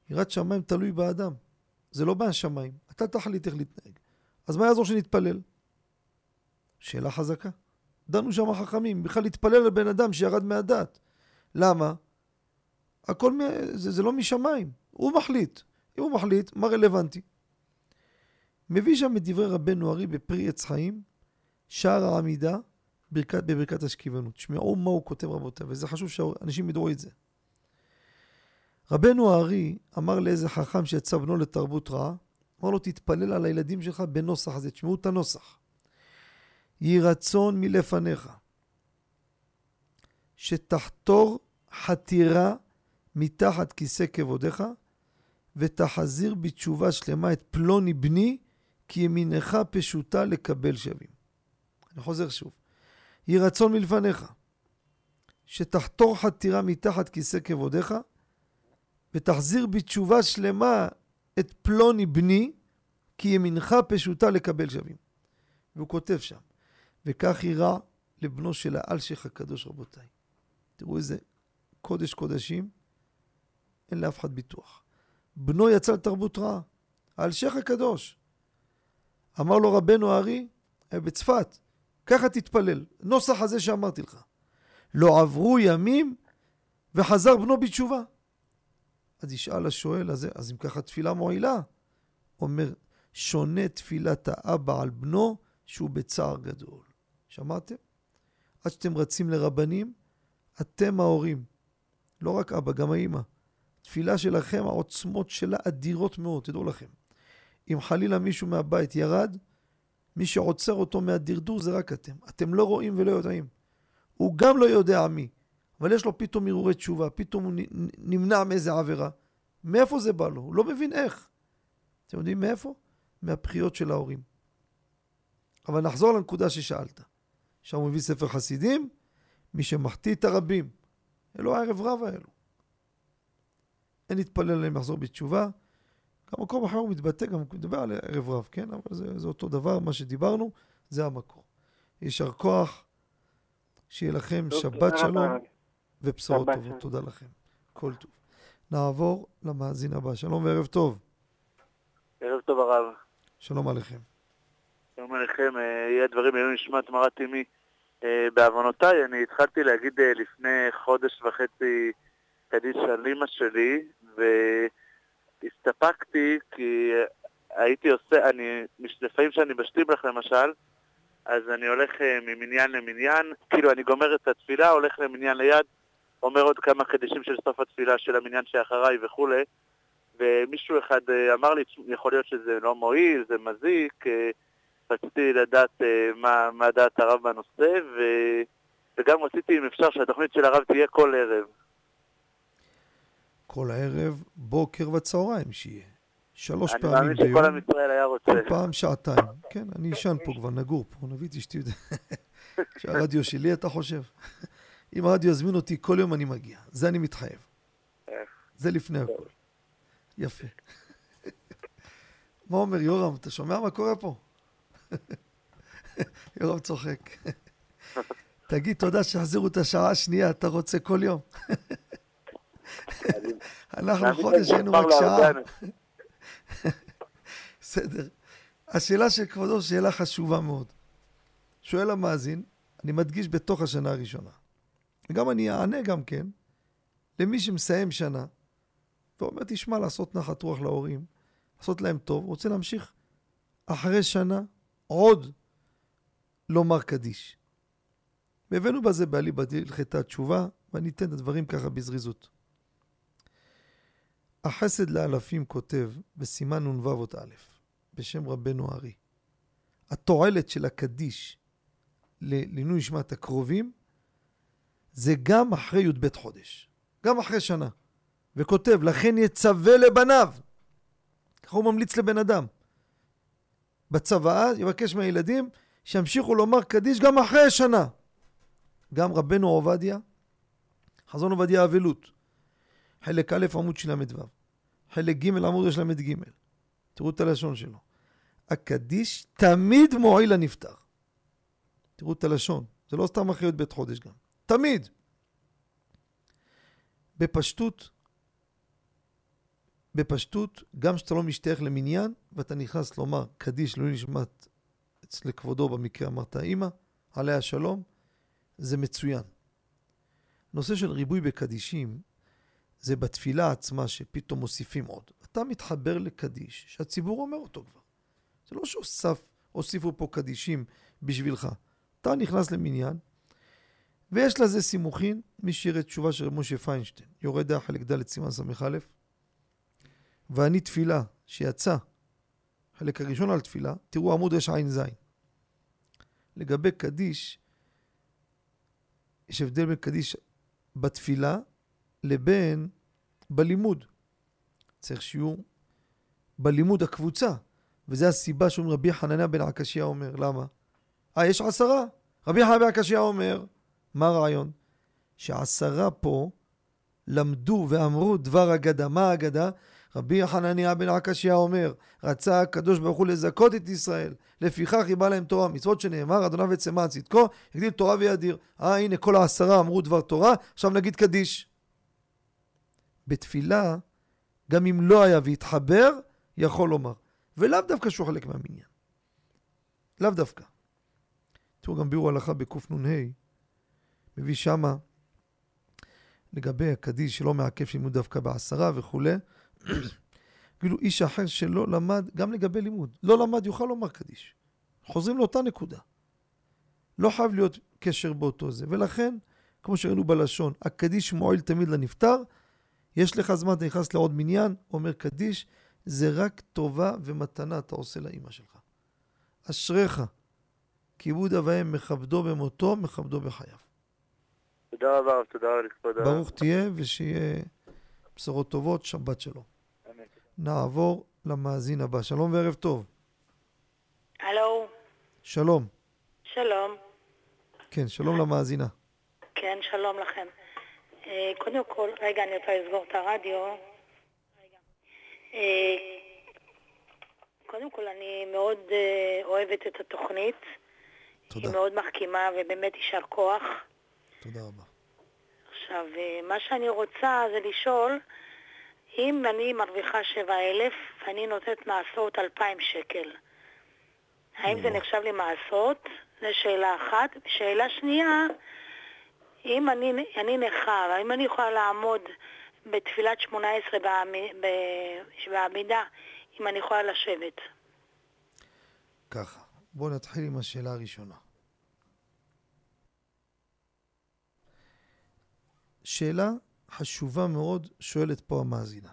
יראת שמיים תלוי באדם. זה לא מהשמיים. אתה תחליט איך להתנהג. אז מה יעזור שנתפלל? שאלה חזקה. דנו שם החכמים, בכלל להתפלל לבן אדם שירד מהדת. למה? הכל, זה, זה לא משמיים. הוא מחליט. אם הוא מחליט, מה רלוונטי? מביא שם את דברי רבנו ארי בפרי עץ חיים, שער העמידה, ברכת, בברכת השכיבנות. תשמעו מה הוא כותב רבותיי, וזה חשוב שאנשים ידעו את זה. רבנו הארי אמר לאיזה חכם שיצא בנו לתרבות רעה, אמר לו תתפלל על הילדים שלך בנוסח הזה, תשמעו את הנוסח. יהי רצון מלפניך, שתחתור חתירה מתחת כיסא כבודיך, ותחזיר בתשובה שלמה את פלוני בני, כי ימינך פשוטה לקבל שווים. אני חוזר שוב. יהי רצון מלפניך, שתחתור חתירה מתחת כיסא כבודיך, ותחזיר בתשובה שלמה את פלוני בני, כי ימינך פשוטה לקבל שווים. והוא כותב שם, וכך יירע לבנו של האלשיך הקדוש רבותיי. תראו איזה קודש קודשים, אין לאף אחד ביטוח. בנו יצא לתרבות רעה, האלשיך הקדוש. אמר לו רבנו הארי, היה בצפת, ככה תתפלל, נוסח הזה שאמרתי לך. לא עברו ימים וחזר בנו בתשובה. אז ישאל השואל, אז, אז אם ככה תפילה מועילה? אומר, שונה תפילת האבא על בנו שהוא בצער גדול. שמעתם? עד שאתם רצים לרבנים, אתם ההורים. לא רק אבא, גם האמא. תפילה שלכם, העוצמות שלה אדירות מאוד, תדעו לכם. אם חלילה מישהו מהבית ירד, מי שעוצר אותו מהדרדור זה רק אתם. אתם לא רואים ולא יודעים. הוא גם לא יודע מי, אבל יש לו פתאום הרהורי תשובה, פתאום הוא נמנע מאיזה עבירה. מאיפה זה בא לו? הוא לא מבין איך. אתם יודעים מאיפה? מהבכיות של ההורים. אבל נחזור לנקודה ששאלת. שם הוא מביא ספר חסידים, מי שמחטיא את הרבים. אלו הערב רב האלו. אין להתפלל עליהם לחזור בתשובה. גם מקום אחר הוא מתבטא, גם הוא מדבר על ערב רב, כן? אבל זה, זה אותו דבר, מה שדיברנו, זה המקור. יישר כוח, שיהיה לכם שבת שלום ובשורות טובות. תודה לכם. כל טוב. נעבור למאזין הבא. שלום וערב טוב. ערב טוב הרב. שלום עליכם. שלום עליכם, אה, יהיה הדברים יהיו נשמת מרת אמי. אה, בעוונותיי, אני התחלתי להגיד אה, לפני חודש וחצי קדיש על אמא שלי, והסתפקתי כי הייתי עושה, אני, לפעמים כשאני בשטיבלך למשל, אז אני הולך ממניין למניין, כאילו אני גומר את התפילה, הולך למניין ליד, אומר עוד כמה קדישים של סוף התפילה של המניין שאחריי וכולי, ומישהו אחד אמר לי, יכול להיות שזה לא מועיל, זה מזיק, רציתי לדעת מה, מה דעת הרב בנושא, ו, וגם רציתי, אם אפשר, שהתוכנית של הרב תהיה כל ערב. כל הערב, בוקר וצהריים שיהיה. שלוש אני פעמים מאמין ביום. שכל עם ישראל היה רוצה. כל פעם שעתיים. כן, אני אשן פה כבר, נגור פה, נביא את אשתי. שהרדיו שלי, אתה חושב? אם הרדיו יזמין אותי כל יום, אני מגיע. זה אני מתחייב. זה לפני הכל. יפה. מה אומר יורם? אתה שומע מה קורה פה? יורם צוחק. תגיד תודה שהחזירו את השעה השנייה, אתה רוצה כל יום. אנחנו חודש היינו רק שעה. בסדר. השאלה של כבודו שאלה חשובה מאוד. שואל המאזין, אני מדגיש בתוך השנה הראשונה. וגם אני אענה גם כן למי שמסיים שנה ואומר, תשמע, לעשות נחת רוח להורים, לעשות להם טוב, רוצה להמשיך אחרי שנה עוד לומר קדיש. והבאנו בזה בעלי בהלכת התשובה, ואני אתן את הדברים ככה בזריזות. החסד לאלפים כותב בסימן נ"ו אות א', בשם רבנו ארי. התועלת של הקדיש לעילוי נשמת הקרובים זה גם אחרי י"ב חודש, גם אחרי שנה. וכותב, לכן יצווה לבניו. ככה הוא ממליץ לבן אדם. בצוואה יבקש מהילדים שימשיכו לומר קדיש גם אחרי שנה. גם רבנו עובדיה, חזון עובדיה אבלות, חלק א' עמוד של"ו, חלק ג' עמוד של"ג. תראו את הלשון שלו. הקדיש תמיד מועיל לנפטר. תראו את הלשון, זה לא סתם אחריות בית חודש גם. תמיד. בפשטות, בפשטות, גם כשאתה לא משתייך למניין ואתה נכנס לומר קדיש לא נשמט אצל כבודו במקרה אמרת אימא, עליה שלום, זה מצוין. נושא של ריבוי בקדישים זה בתפילה עצמה שפתאום מוסיפים עוד. אתה מתחבר לקדיש שהציבור אומר אותו כבר. זה לא שהוסיפו פה קדישים בשבילך. אתה נכנס למניין, ויש לזה סימוכין, מי שיראה תשובה של משה פיינשטיין, יורד דעה חלק ד' סימן ס"א, ואני תפילה שיצא, חלק הראשון על תפילה, תראו עמוד רע"ז. לגבי קדיש, יש הבדל בין קדיש בתפילה לבין בלימוד. צריך שיעור בלימוד הקבוצה, וזו הסיבה שאומר רבי חנניה בן עקשיא אומר, למה? אה, יש עשרה. רבי חנניה בן עקשיא אומר, מה הרעיון? שעשרה פה למדו ואמרו דבר אגדה. מה האגדה? רבי חנניה בן עקשיא אומר, רצה הקדוש ברוך הוא לזכות את ישראל, לפיכך היא באה להם תורה מצוות שנאמר, אדוניו וצמא צדקו, הגדיל תורה וידיר. אה, הנה כל העשרה אמרו דבר תורה, עכשיו נגיד קדיש. בתפילה, גם אם לא היה והתחבר, יכול לומר. ולאו דווקא שהוא חלק מהמניין. לאו דווקא. תראו גם ביאור הלכה בקנ"ה, מביא שמה לגבי הקדיש שלא מעכב שלימוד דווקא בעשרה וכולי. כאילו איש אחר שלא למד, גם לגבי לימוד, לא למד יוכל לומר קדיש. חוזרים לאותה נקודה. לא חייב להיות קשר באותו זה. ולכן, כמו שראינו בלשון, הקדיש מועיל תמיד לנפטר, יש לך זמן, אתה נכנס לעוד מניין, אומר קדיש, זה רק טובה ומתנה אתה עושה לאימא שלך. אשריך, כיבוד אב ואם מכבדו במותו, מכבדו בחייו. תודה רבה, תודה רבה לכבוד ברוך תהיה ושיהיה בשורות טובות, שבת שלום. נעבור למאזין הבא. שלום וערב טוב. הלו. שלום. שלום. כן, שלום למאזינה. כן, שלום לכם. אה, קודם כל, רגע, אני רוצה לסגור את הרדיו. אה, קודם כל, אני מאוד אה, אוהבת את התוכנית. תודה. היא מאוד מחכימה ובאמת יישר כוח. תודה רבה. עכשיו, מה שאני רוצה זה לשאול, אם אני מרוויחה 7,000 ואני נותנת מעשות 2,000 שקל, האם זה נחשב לי מעשות? זו שאלה אחת. שאלה שנייה, אם אני, אני נכה, האם אני יכולה לעמוד בתפילת 18 בעמידה אם אני יכולה לשבת. ככה, בואו נתחיל עם השאלה הראשונה. שאלה חשובה מאוד שואלת פה המאזינה.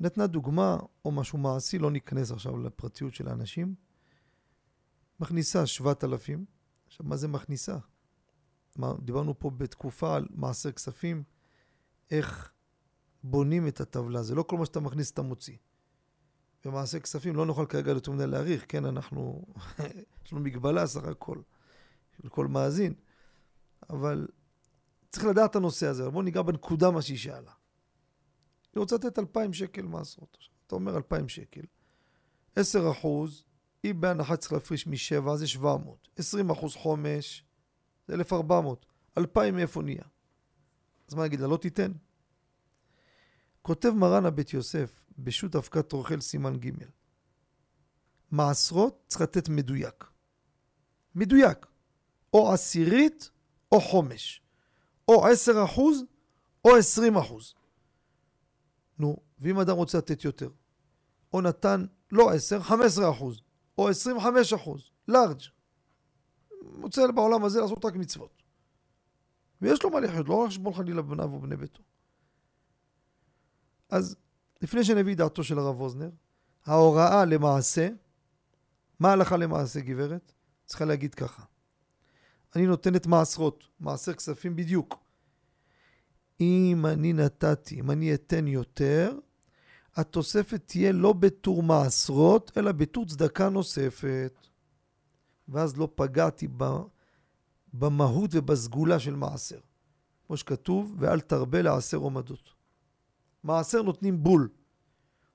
נתנה דוגמה או משהו מעשי, לא ניכנס עכשיו לפרטיות של האנשים. מכניסה 7,000, עכשיו מה זה מכניסה? דיברנו פה בתקופה על מעשר כספים, איך בונים את הטבלה, זה לא כל מה שאתה מכניס אתה מוציא. במעשה כספים לא נוכל כרגע יותר מדי להעריך, כן, אנחנו, יש לנו מגבלה סך הכל, של כל מאזין, אבל צריך לדעת את הנושא הזה, בואו ניגע בנקודה מה שהיא שאלה. היא רוצה לתת 2,000 שקל מעשרות. אתה אומר 2,000 שקל. 10 אחוז, היא בהנחה צריך להפריש משבע, זה 700. 20 אחוז חומש, זה 1,400. 2,000 מאיפה נהיה? אז מה נגיד לה? לא תיתן. כותב מרן הבית יוסף בשו"ת אבקת רוכל סימן ג' מעשרות צריך לתת מדויק. מדויק. או עשירית או חומש. או עשר אחוז או עשרים אחוז. נו, ואם אדם רוצה לתת יותר, או נתן לא עשר, חמש עשרה אחוז, או עשרים וחמש אחוז, לארג', רוצה בעולם הזה לעשות רק מצוות. ויש לו מה לחיות, לא רק חשבון חלילה בניו ובני ביתו. אז לפני שנביא דעתו של הרב ווזנר, ההוראה למעשה, מה הלכה למעשה גברת? צריכה להגיד ככה, אני נותנת מעשרות, מעשר כספים בדיוק. אם אני נתתי, אם אני אתן יותר, התוספת תהיה לא בטור מעשרות, אלא בטור צדקה נוספת. ואז לא פגעתי במהות ובסגולה של מעשר. כמו שכתוב, ואל תרבה לעשר עומדות. מעשר נותנים בול.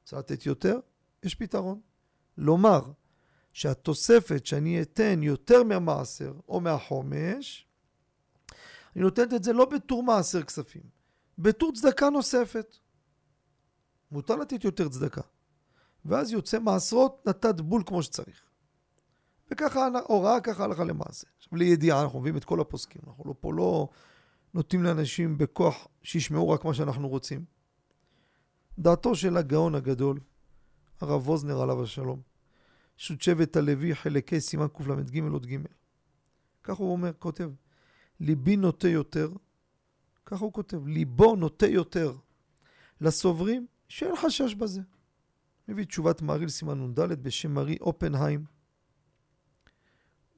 רוצה לתת יותר? יש פתרון. לומר שהתוספת שאני אתן יותר מהמעשר או מהחומש, אני נותנת את זה לא בטור מעשר כספים, בטור צדקה נוספת. מותר לתת יותר צדקה. ואז יוצא מעשרות נתת בול כמו שצריך. וככה הוראה ככה הלכה למעשה. עכשיו לידיעה, אנחנו מביאים את כל הפוסקים, אנחנו לא, פה לא נותנים לאנשים בכוח שישמעו רק מה שאנחנו רוצים. דעתו של הגאון הגדול, הרב ווזנר עליו השלום, שו"ת שבט הלוי חלקי סימן קל"ג עוד ג'. כך הוא אומר, כותב, ליבי נוטה יותר, ככה הוא כותב, ליבו נוטה יותר לסוברים שאין חשש בזה. מביא תשובת מעריל סימן נ"ד בשם מרי אופנהיים.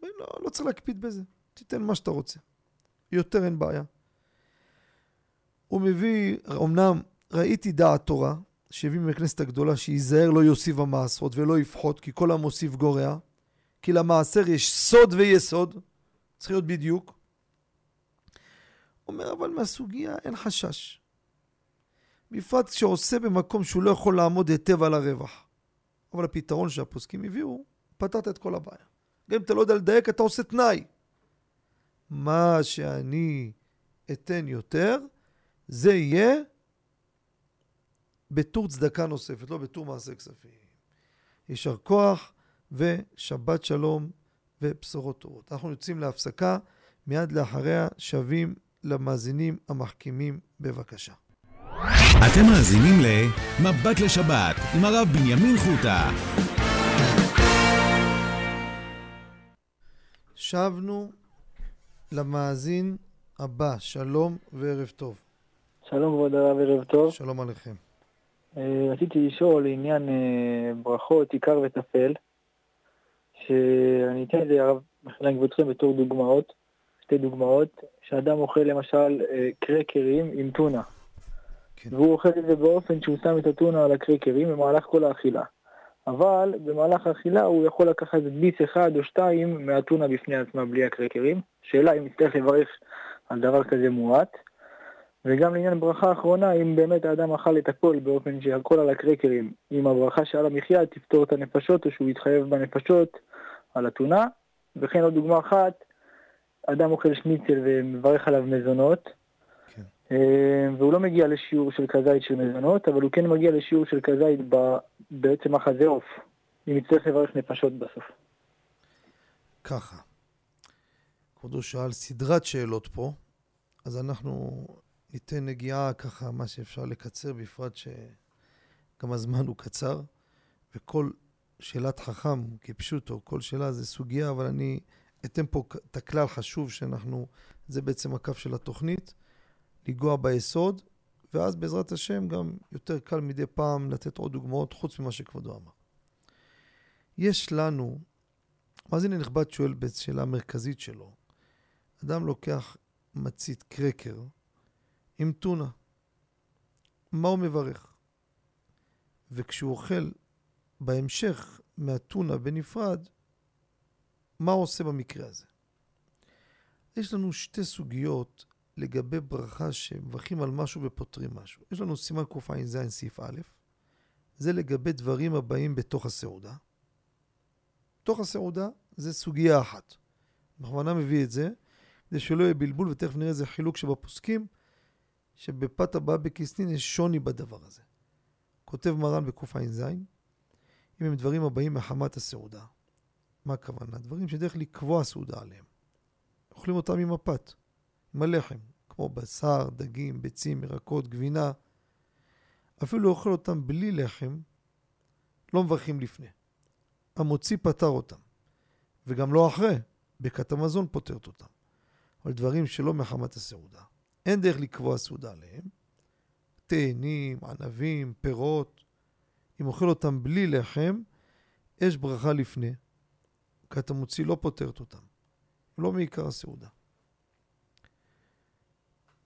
לא, לא צריך להקפיד בזה, תיתן מה שאתה רוצה. יותר אין בעיה. הוא מביא, אמנם ראיתי דעת תורה, שהביא מהכנסת הגדולה, שייזהר לא יוסיף המעשרות ולא יפחות, כי כל המוסיף גורע. כי למעשר יש סוד ויסוד, צריך להיות בדיוק. אומר, אבל מהסוגיה אין חשש. בפרט כשעושה במקום שהוא לא יכול לעמוד היטב על הרווח. אבל הפתרון שהפוסקים הביאו, פתרת את כל הבעיה. גם אם אתה לא יודע לדייק, אתה עושה תנאי. מה שאני אתן יותר, זה יהיה בטור צדקה נוספת, לא בטור מעשה כספים. יישר כוח ושבת שלום ובשורות טובות. אנחנו יוצאים להפסקה, מיד לאחריה שבים למאזינים המחכימים בבקשה. אתם מאזינים ל"מבט לשבת" עם הרב בנימין חוטה. שבנו למאזין הבא, שלום וערב טוב. שלום כבוד הרב, ערב טוב. שלום עליכם. אה, רציתי לשאול לעניין אה, ברכות, עיקר וטפל, שאני אתן את זה, הרב, מחילה כבודכם, בתור דוגמאות, שתי דוגמאות, שאדם אוכל למשל אה, קרקרים עם טונה, כן. והוא אוכל את זה באופן שהוא שם את הטונה על הקרקרים במהלך כל האכילה. אבל במהלך האכילה הוא יכול לקחת ביס אחד או שתיים מהטונה בפני עצמה בלי הקרקרים. שאלה אם נצטרך לברך על דבר כזה מועט. וגם לעניין ברכה אחרונה, אם באמת האדם אכל את הכל באופן שהכל על הקרקרים, אם הברכה שעל המחיה תפתור את הנפשות או שהוא יתחייב בנפשות על אתונה. וכן עוד דוגמה אחת, אדם אוכל שניצל ומברך עליו מזונות, כן. אה, והוא לא מגיע לשיעור של כזית של מזונות, אבל הוא כן מגיע לשיעור של כזית בעצם אחזה עוף, אם יצטרך לברך נפשות בסוף. ככה, כבודו שאל סדרת שאלות פה, אז אנחנו ניתן נגיעה ככה, מה שאפשר לקצר, בפרט גם הזמן הוא קצר, וכל שאלת חכם כפשוטו, כל שאלה זה סוגיה, אבל אני אתן פה את הכלל חשוב שאנחנו, זה בעצם הקו של התוכנית, לנגוע ביסוד, ואז בעזרת השם גם יותר קל מדי פעם לתת עוד דוגמאות חוץ ממה שכבודו אמר. יש לנו, מאזין הנכבד שואל בשאלה המרכזית שלו, אדם לוקח מצית קרקר עם טונה, מה הוא מברך? וכשהוא אוכל בהמשך מהטונה בנפרד, מה הוא עושה במקרה הזה? יש לנו שתי סוגיות לגבי ברכה שמברכים על משהו ופותרים משהו. יש לנו סימן קע"ז סעיף א', זה לגבי דברים הבאים בתוך הסעודה. בתוך הסעודה זה סוגיה אחת. בכוונה מביא את זה, כדי שלא יהיה בלבול, ותכף נראה איזה חילוק שבפוסקים, שבפת הבאה בכיסנין יש שוני בדבר הזה. כותב מרן בקע"ז, אם הם דברים הבאים מחמת הסעודה. מה הכוונה? דברים שדרך לקבוע סעודה עליהם. אוכלים אותם עם הפת, עם הלחם, כמו בשר, דגים, ביצים, ירקות, גבינה. אפילו אוכל אותם בלי לחם, לא מברכים לפני. המוציא פטר אותם, וגם לא אחרי, ברכת המזון פותרת אותם. אבל דברים שלא מחמת הסעודה. אין דרך לקבוע סעודה עליהם. תאנים, ענבים, פירות. אם אוכל אותם בלי לחם, יש ברכה לפני. כת המוציא לא פותרת אותם. לא מעיקר הסעודה.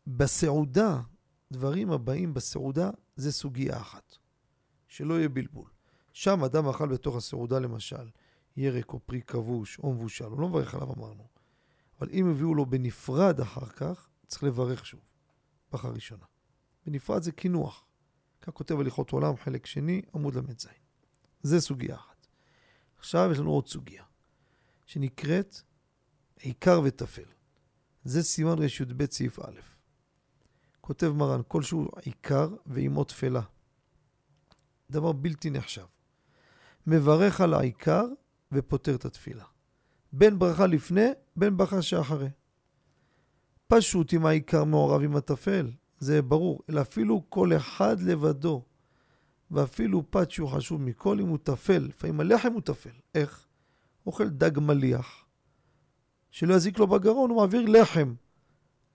בסעודה, דברים הבאים בסעודה זה סוגיה אחת. שלא יהיה בלבול. שם אדם אכל בתוך הסעודה למשל, ירק או פרי כבוש או מבושל, הוא לא מברך עליו אמרנו. אבל אם הביאו לו בנפרד אחר כך, צריך לברך שוב, ברכה ראשונה. בנפרד זה קינוח. כך כותב הליכות עולם, חלק שני, עמוד ל"ז. זה סוגיה אחת. עכשיו יש לנו עוד סוגיה, שנקראת עיקר וטפל. זה סימן רי"ב סעיף א'. כותב מרן, כלשהו עיקר ועימו תפלה. דבר בלתי נחשב. מברך על העיקר ופותר את התפילה. בין ברכה לפני, בין ברכה שאחרי. פשוט אם העיקר מעורב עם הטפל, זה ברור, אלא אפילו כל אחד לבדו, ואפילו פת שהוא חשוב מכל אם הוא טפל, לפעמים הלחם הוא טפל. איך? אוכל דג מליח, שלא יזיק לו בגרון, הוא מעביר לחם.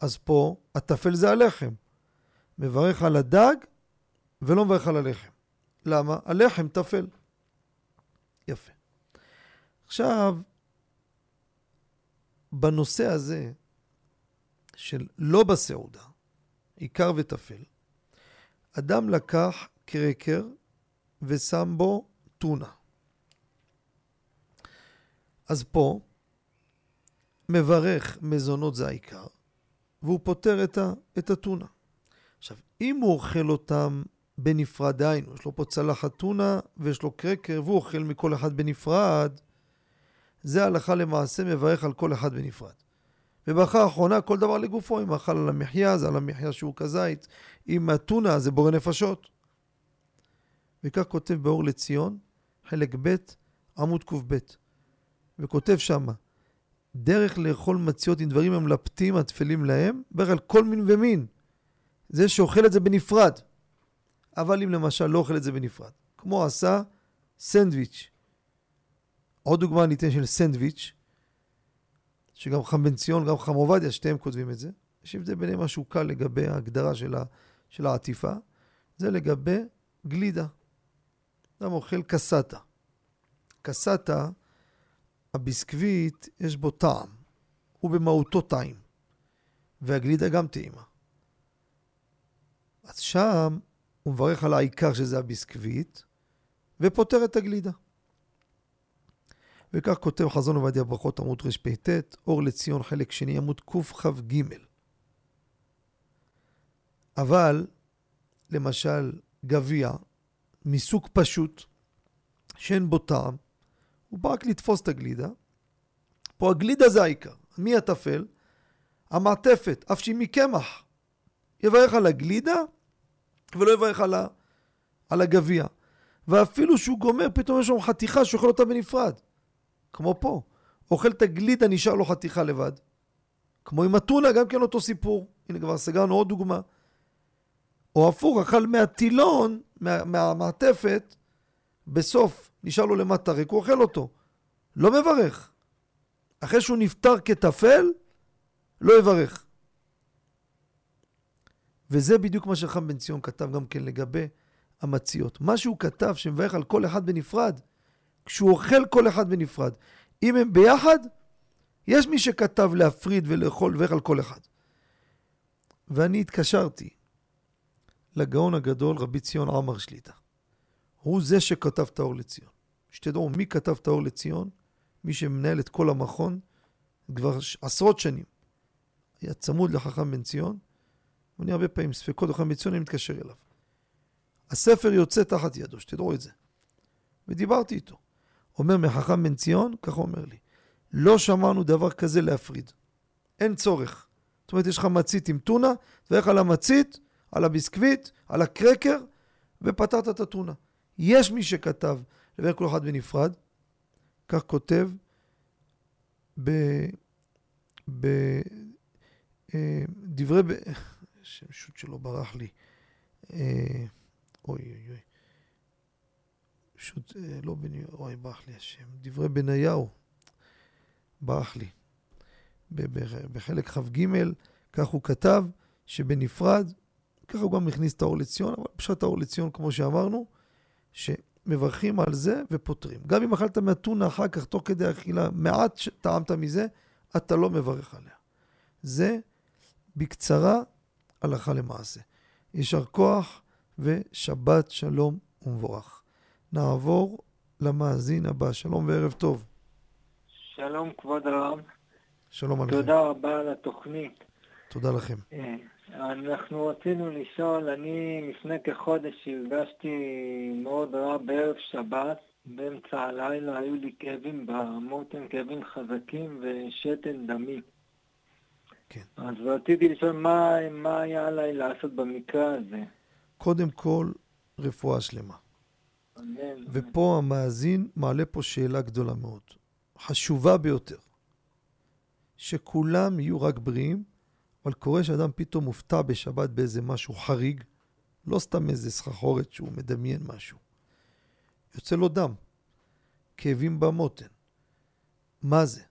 אז פה, הטפל זה הלחם. מברך על הדג ולא מברך על הלחם. למה? הלחם טפל. יפה. עכשיו, בנושא הזה של לא בסעודה, עיקר וטפל, אדם לקח קרקר ושם בו טונה. אז פה מברך מזונות זה העיקר, והוא פותר את, ה, את הטונה. עכשיו, אם הוא אוכל אותם בנפרד, דהיינו, יש לו פה צלחת טונה ויש לו קרקר והוא אוכל מכל אחד בנפרד, זה הלכה למעשה מברך על כל אחד בנפרד. וברכה האחרונה, כל דבר לגופו, אם אכל על המחיה, זה על המחיה שהוא כזית, אם הטונה זה בורא נפשות. וכך כותב באור לציון, חלק ב', עמוד קב, וכותב שמה, דרך לאכול מציות עם דברים המלפתים הטפלים להם, ברך על כל מין ומין. זה שאוכל את זה בנפרד. אבל אם למשל לא אוכל את זה בנפרד, כמו עשה סנדוויץ'. עוד דוגמה ניתן של סנדוויץ', שגם חם בן ציון, גם חם עובדיה, שתיהם כותבים את זה. יש הבדל ביניהם משהו קל לגבי ההגדרה של, ה, של העטיפה. זה לגבי גלידה. אדם אוכל קסטה. קסטה, הביסקוויט, יש בו טעם. הוא במהותו טעים. והגלידה גם טעימה. אז שם הוא מברך על העיקר שזה הביסקוויט, ופותר את הגלידה. וכך כותב חזון עובדיה ברכות עמוד רפ"ט, אור לציון חלק שני עמוד קכ"ג. אבל, למשל, גביע מסוג פשוט, שאין בו טעם, הוא בא רק לתפוס את הגלידה. פה הגלידה זה העיקר. מי הטפל? המעטפת, אף שהיא מקמח. יברך על הגלידה ולא יברך על, ה... על הגביע. ואפילו שהוא גומר, פתאום יש שם חתיכה שאוכל אותה בנפרד. כמו פה. אוכל את הגלידה, נשאר לו חתיכה לבד. כמו עם אתונה, גם כן אותו סיפור. הנה כבר סגרנו עוד דוגמה. או הפוך, אכל מהטילון, מה, מהמעטפת, בסוף נשאר לו למטה ריק, הוא אוכל אותו. לא מברך. אחרי שהוא נפטר כטפל, לא יברך. וזה בדיוק מה שחם בן ציון כתב גם כן לגבי המציאות. מה שהוא כתב שמברך על כל אחד בנפרד, כשהוא אוכל כל אחד בנפרד. אם הם ביחד, יש מי שכתב להפריד ולאכול לברך על כל אחד. ואני התקשרתי לגאון הגדול רבי ציון עמר שליטה. הוא זה שכתב את האור לציון. שתדעו מי כתב את האור לציון? מי שמנהל את כל המכון כבר עשרות שנים. היה צמוד לחכם בן ציון, ואני הרבה פעמים ספקות לחכם בן ציון, אני מתקשר אליו. הספר יוצא תחת ידו, שתדעו את זה. ודיברתי איתו. אומר מחכם בן ציון, ככה אומר לי, לא שמענו דבר כזה להפריד. אין צורך. זאת אומרת, יש לך מצית עם טונה, ואיך על המצית, על הביסקוויט, על הקרקר, ופתרת את הטונה. יש מי שכתב לברך כל אחד בנפרד, כך כותב בדברי, ב... השם שוט שלו ברח לי. אה, אוי אוי אוי. פשוט אה, לא בני... אוי, ברח לי השם. דברי בניהו. ברח לי. בחלק כ"ג, כך הוא כתב, שבנפרד, ככה הוא גם הכניס את האור לציון, אבל פשוט האור לציון, כמו שאמרנו, שמברכים על זה ופותרים. גם אם אכלת מהטונה אחר כך, תוך כדי אכילה, מעט טעמת מזה, אתה לא מברך עליה. זה בקצרה הלכה למעשה. יישר כוח ושבת שלום ומבורך. נעבור למאזין הבא. שלום וערב טוב. שלום כבוד הרב. שלום עליכם. תודה רבה על התוכנית. תודה לכם. אה, אנחנו רצינו לשאול, אני לפני כחודש הרגשתי מאוד רע בערב שבת, באמצע הלילה היו לי כאבים במותן, כאבים חזקים ושתן דמי. כן. אז רציתי לשאול מה, מה היה עליי לעשות במקרה הזה. קודם כל, רפואה שלמה. ופה המאזין מעלה פה שאלה גדולה מאוד, חשובה ביותר. שכולם יהיו רק בריאים, אבל קורה שאדם פתאום מופתע בשבת באיזה משהו חריג, לא סתם איזה סחחורת שהוא מדמיין משהו. יוצא לו דם, כאבים במותן. מה זה?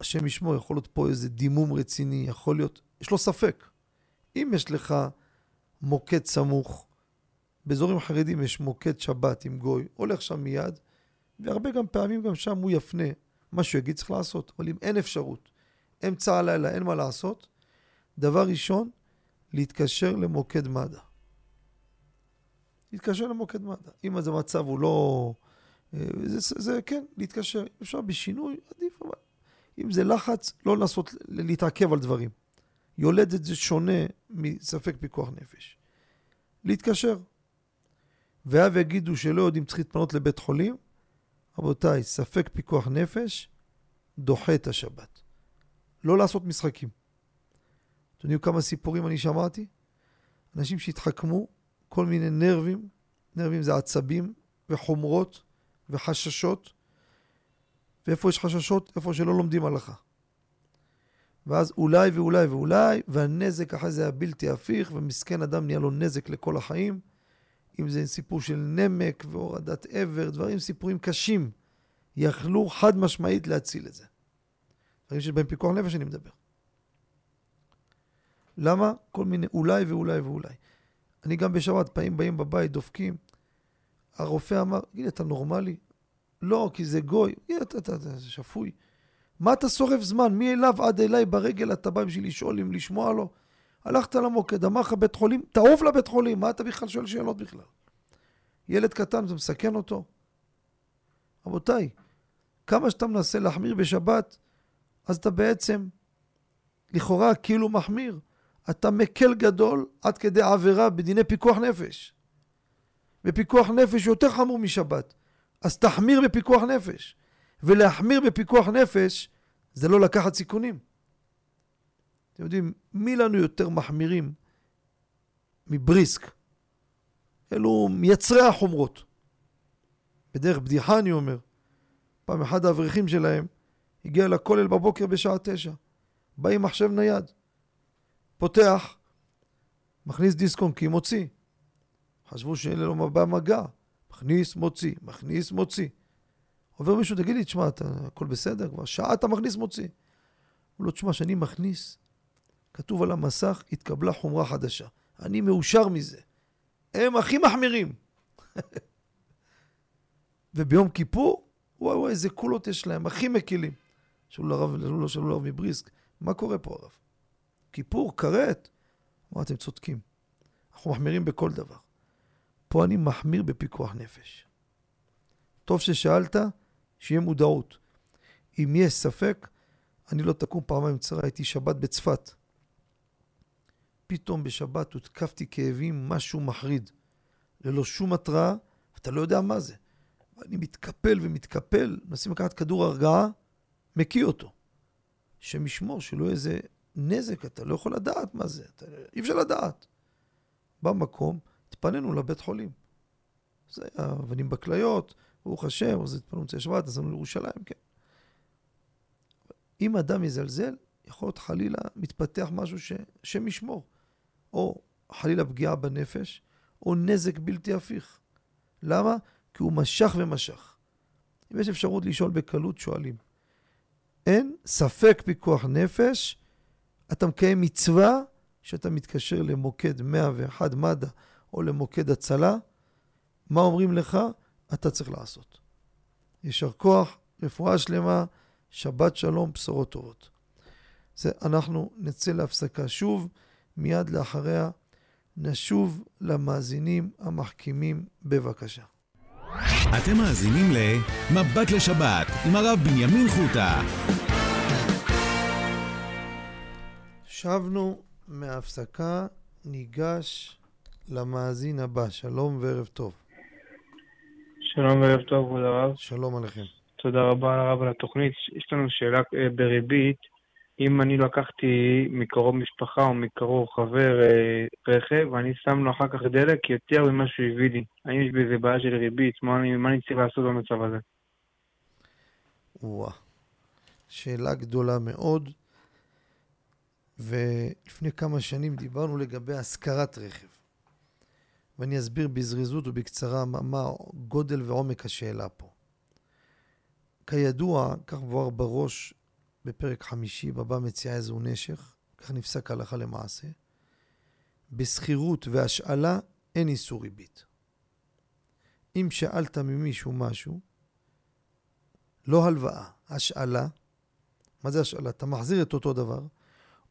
השם ישמור, יכול להיות פה איזה דימום רציני, יכול להיות, יש לו ספק. אם יש לך מוקד סמוך, באזורים חרדים יש מוקד שבת עם גוי, הולך שם מיד, והרבה גם פעמים גם שם הוא יפנה מה שהוא יגיד צריך לעשות. אבל אם אין אפשרות, אמצע הלילה, אין מה לעשות, דבר ראשון, להתקשר למוקד מד"א. להתקשר למוקד מד"א. אם איזה מצב הוא לא... אה, זה, זה, זה כן, להתקשר. אפשר בשינוי, עדיף, אבל אם זה לחץ, לא לנסות להתעכב על דברים. יולדת זה שונה מספק פיקוח נפש. להתקשר. ואב יגידו שלא יודעים צריך להתפנות לבית חולים, רבותיי, ספק פיקוח נפש דוחה את השבת. לא לעשות משחקים. אתם יודעים כמה סיפורים אני שמעתי? אנשים שהתחכמו, כל מיני נרבים, נרבים זה עצבים וחומרות וחששות, ואיפה יש חששות? איפה שלא לומדים הלכה. ואז אולי ואולי ואולי, והנזק אחרי זה היה בלתי הפיך, ומסכן אדם נהיה לו נזק לכל החיים. אם זה סיפור של נמק והורדת עבר, דברים, סיפורים קשים, יכלו חד משמעית להציל את זה. דברים שיש בהם פיקוח נפש אני מדבר. למה? כל מיני אולי ואולי ואולי. אני גם בשבת, פעמים באים בבית, דופקים. הרופא אמר, תגיד, אתה נורמלי? לא, כי זה גוי. אתה, אתה, אתה שפוי. מה אתה שורף זמן? מי אליו עד אליי ברגל אתה בא בשביל לשאול אם לשמוע לו? הלכת למוקד, אמר לך בית חולים, תעוף לבית חולים, מה אתה בכלל שואל שאלות בכלל? ילד קטן, זה מסכן אותו? רבותיי, כמה שאתה מנסה להחמיר בשבת, אז אתה בעצם, לכאורה, כאילו מחמיר. אתה מקל גדול עד כדי עבירה בדיני פיקוח נפש. ופיקוח נפש יותר חמור משבת. אז תחמיר בפיקוח נפש. ולהחמיר בפיקוח נפש זה לא לקחת סיכונים. אתם יודעים, מי לנו יותר מחמירים מבריסק? אלו מייצרי החומרות. בדרך בדיחה אני אומר, פעם אחד האברכים שלהם הגיע לכולל בבוקר בשעה תשע. בא עם מחשב נייד, פותח, מכניס דיסקון כי מוציא. חשבו שאין לו במגע. מכניס, מוציא, מכניס, מוציא. עובר מישהו, תגיד לי, תשמע, אתה, הכל בסדר? כבר שעה אתה מכניס, מוציא. הוא לא, תשמע, שאני מכניס, כתוב על המסך, התקבלה חומרה חדשה. אני מאושר מזה. הם הכי מחמירים. וביום כיפור, וואי וואי, איזה קולות יש להם, הכי מקילים. שאלו לרב, לא שאלו לרב מבריסק, מה קורה פה הרב? כיפור, כרת? אמרו, אתם צודקים. אנחנו מחמירים בכל דבר. פה אני מחמיר בפיקוח נפש. טוב ששאלת, שיהיה מודעות. אם יש ספק, אני לא תקום פעמיים צרה, הייתי שבת בצפת. פתאום בשבת הותקפתי כאבים, משהו מחריד. ללא שום התראה, אתה לא יודע מה זה. אני מתקפל ומתקפל, מנסים לקחת כדור הרגעה, מקיא אותו. השם ישמור, שלא יהיה איזה נזק, אתה לא יכול לדעת מה זה, אתה... אי אפשר לדעת. במקום, התפנינו לבית חולים. זה היה אבנים בכליות, ברוך השם, אז התפנינו מוצאי שבת, נסענו לירושלים, כן. אם אדם יזלזל, יכול להיות חלילה מתפתח משהו שהשם ישמור. או חלילה פגיעה בנפש, או נזק בלתי הפיך. למה? כי הוא משך ומשך. אם יש אפשרות לשאול בקלות, שואלים. אין ספק פיקוח נפש, אתה מקיים מצווה שאתה מתקשר למוקד 101 מד"א או למוקד הצלה, מה אומרים לך? אתה צריך לעשות. יישר כוח, רפואה שלמה, שבת שלום, בשורות טובות. זה, אנחנו נצא להפסקה שוב, מיד לאחריה נשוב למאזינים המחכימים בבקשה. אתם מאזינים ל"מבט לשבת" עם הרב בנימין חוטה. שבנו מההפסקה, ניגש למאזין הבא. שלום וערב טוב. שלום וערב טוב, כבוד הרב. שלום עליכם. תודה רבה לרב על התוכנית. יש לנו שאלה אה, בריבית. אם אני לקחתי מקרוב משפחה או מקרוב חבר אה, רכב, ואני שם לו אחר כך דלק יותר ממה שהוא הביא לי, האם יש בזה בעיה של ריבית? מה אני, מה אני צריך לעשות במצב הזה? וואה, שאלה גדולה מאוד. ולפני כמה שנים דיברנו לגבי השכרת רכב. ואני אסביר בזריזות ובקצרה מה, מה גודל ועומק השאלה פה. כידוע, כך מבואר בראש בפרק חמישי, בבא מציעה איזהו נשך, כך נפסק הלכה למעשה. בשכירות והשאלה אין איסור ריבית. אם שאלת ממישהו משהו, לא הלוואה, השאלה, מה זה השאלה? אתה מחזיר את אותו דבר,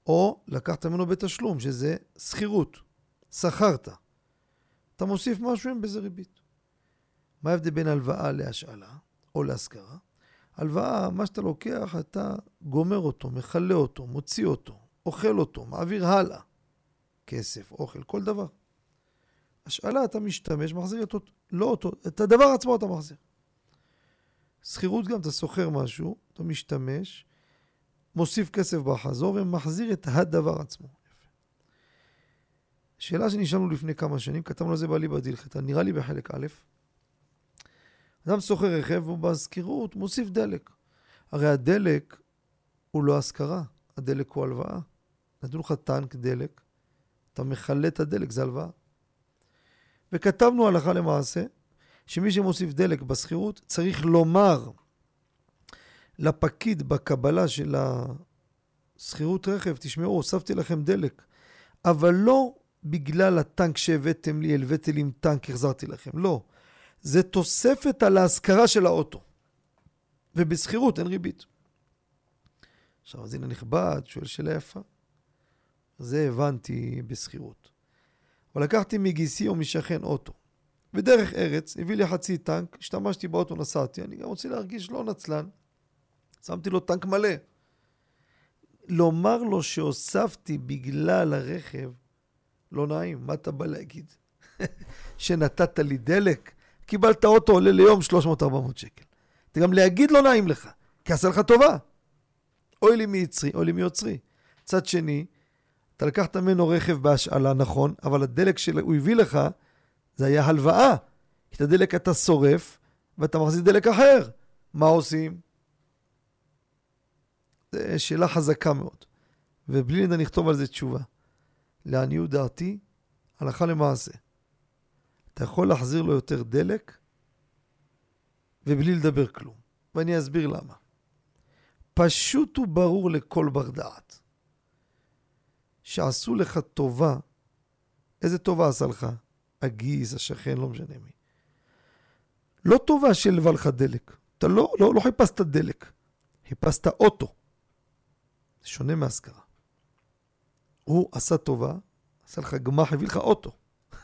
או לקחת ממנו בתשלום, שזה שכירות, שכרת. אתה מוסיף משהו, אין בזה ריבית. מה ההבדל בין הלוואה להשאלה או להשכרה? הלוואה, מה שאתה לוקח, אתה גומר אותו, מכלה אותו, מוציא אותו, אוכל אותו, מעביר הלאה. כסף, אוכל, כל דבר. השאלה, אתה משתמש, מחזיר את אותו, לא אותו, את הדבר עצמו אתה מחזיר. שכירות גם, אתה שוכר משהו, אתה משתמש, מוסיף כסף בחזור ומחזיר את הדבר עצמו. שאלה שנשאלנו לפני כמה שנים, כתבנו על זה באליבא דילכתא, נראה לי בחלק א', אדם שוכר רכב והוא בהשכירות מוסיף דלק. הרי הדלק הוא לא השכרה, הדלק הוא הלוואה. נתנו לך טנק דלק, אתה מכלה את הדלק, זה הלוואה. וכתבנו הלכה למעשה, שמי שמוסיף דלק בשכירות צריך לומר לפקיד בקבלה של השכירות רכב, תשמעו, הוספתי לכם דלק, אבל לא בגלל הטנק שהבאתם לי, הלוויתי לי עם טנק, החזרתי לכם, לא. זה תוספת על ההשכרה של האוטו. ובשכירות אין ריבית. עכשיו, אז הנה נכבד, שואל שאלה יפה. זה הבנתי בשכירות. אבל לקחתי מגיסי או משכן אוטו. בדרך ארץ, הביא לי חצי טנק, השתמשתי באוטו, נסעתי, אני גם רוצה להרגיש לא נצלן. שמתי לו טנק מלא. לומר לו שהוספתי בגלל הרכב, לא נעים, מה אתה בא להגיד? שנתת לי דלק? קיבלת אוטו עולה ליום 300-400 שקל. אתה גם להגיד לא נעים לך, כי עשה לך טובה. אוי לי מיצרי, אוי לי מיוצרי. צד שני, אתה לקחת ממנו רכב בהשאלה, נכון, אבל הדלק שהוא הביא לך, זה היה הלוואה. את הדלק אתה שורף, ואתה מחזיר דלק אחר. מה עושים? זו שאלה חזקה מאוד, ובלי נדע נכתוב על זה תשובה. לעניות דעתי, הלכה למעשה. אתה יכול להחזיר לו יותר דלק ובלי לדבר כלום. ואני אסביר למה. פשוט וברור לכל בר דעת שעשו לך טובה, איזה טובה עשה לך? הגיס, השכן, לא משנה מי. לא טובה שלווה לך דלק. אתה לא, לא, לא חיפשת דלק, חיפשת אוטו. זה שונה מהשכרה. הוא עשה טובה, עשה לך גמח, הביא לך אוטו.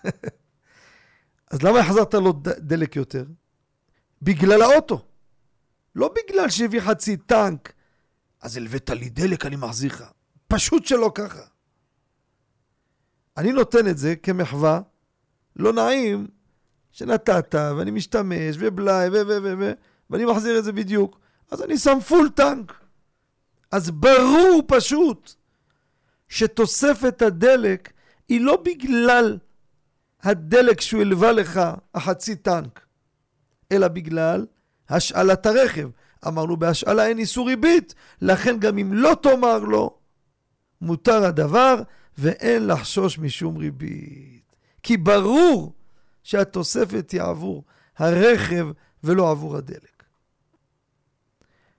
אז למה החזרת לו דלק יותר? בגלל האוטו. לא בגלל שהביא חצי טנק, אז הלווית לי דלק, אני מחזיר לך. פשוט שלא ככה. אני נותן את זה כמחווה, לא נעים, שנתת, ואני משתמש, ובלאי, ו... ו... ו... ו... ואני מחזיר את זה בדיוק. אז אני שם פול טנק. אז ברור פשוט שתוספת הדלק היא לא בגלל הדלק שהוא הלווה לך, החצי טנק, אלא בגלל השאלת הרכב. אמרנו בהשאלה אין איסור ריבית, לכן גם אם לא תאמר לו, מותר הדבר ואין לחשוש משום ריבית. כי ברור שהתוספת היא עבור הרכב ולא עבור הדלק.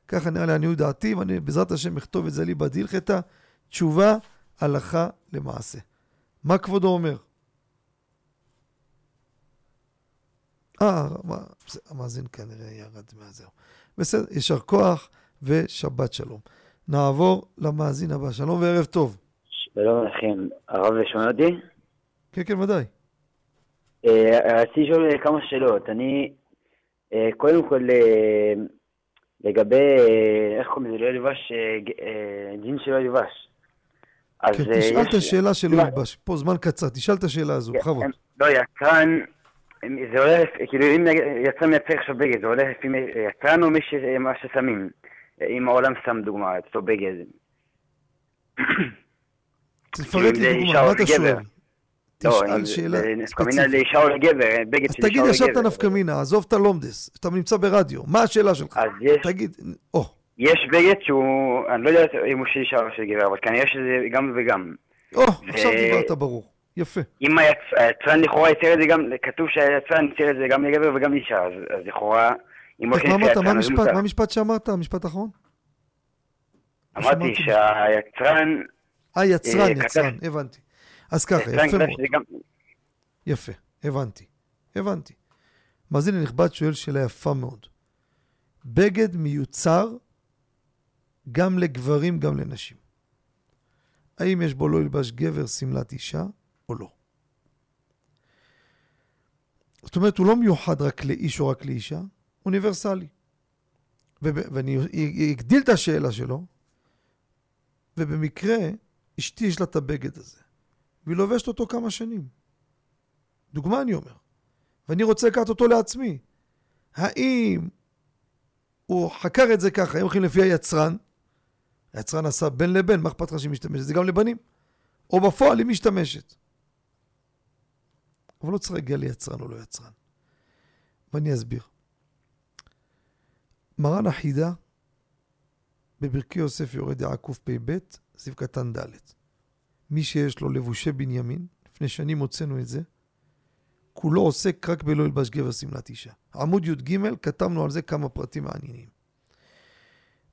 ככה נראה לעניות דעתי, ואני בעזרת השם אכתוב את זה לי בדילחתא, תשובה הלכה למעשה. מה כבודו אומר? אה, המאזין כנראה ירד מהזהו. בסדר, יישר כוח ושבת שלום. נעבור למאזין הבא. שלום וערב טוב. שלום לכם. הרב שומע אותי? כן, כן, ודאי. אה, רציתי לשאול כמה שאלות. אני, אה, קודם כל, אה, לגבי, איך קוראים לזה? לא ילבש, דין שלא ילבש. כן, תשאל את השאלה שלא ילבש. פה זמן קצר, תשאל את השאלה הזו, כן, בכבוד. לא, יצרן, זה הולך, כאילו אם יצרן מייצר עכשיו בגד, זה הולך לפי יצרן או מה ששמים? אם העולם שם דוגמה, אותו בגד. תפרט לי דוגמה, מה אתה שואל? לא, תשאל שאלה ספציפית. לאישה או לגבר, בגד של אישה או לגבר. אז תגיד ישר את הנפקמינה, עזוב את הלומדס, אתה נמצא ברדיו, מה השאלה שלך? אז יש... תגיד, או. יש בגד שהוא, אני לא יודע אם הוא של אישה או של גבר, אבל כנראה שזה גם וגם. או, עכשיו דיברת ברור. יפה. אם היצרן לכאורה יצר את זה גם, כתוב שהיצרן יצר את זה גם לגבר וגם לאישה, אז לכאורה, אם הולכים לפי היצרן, אז מותר. מה המשפט שאמרת? המשפט האחרון? אמרתי שהיצרן... אה, יצרן, יצרן, הבנתי. אז ככה, יפה מאוד. יפה, הבנתי, הבנתי. מאזין הנכבד שואל שאלה יפה מאוד. בגד מיוצר גם לגברים, גם לנשים. האם יש בו לא ילבש גבר שמלת אישה או לא? זאת אומרת, הוא לא מיוחד רק לאיש או רק לאישה, אוניברסלי. ואני אגדיל את השאלה שלו, ובמקרה, אשתי יש לה את הבגד הזה. והיא לובשת אותו כמה שנים. דוגמה אני אומר. ואני רוצה לקחת אותו לעצמי. האם הוא חקר את זה ככה, אם הולכים לפי היצרן, היצרן עשה בין לבין, מה אכפת לך שהיא משתמשת? זה גם לבנים. או בפועל היא משתמשת. אבל לא צריך להגיע ליצרן או לא יצרן. ואני אסביר. מרן החידה בברכי יוסף יורד דעה קפ"ב, סעיף קטן ד'. מי שיש לו לבושי בנימין, לפני שנים הוצאנו את זה, כולו עוסק רק בלא ילבש גבר שמלת אישה. עמוד י"ג, כתבנו על זה כמה פרטים מעניינים.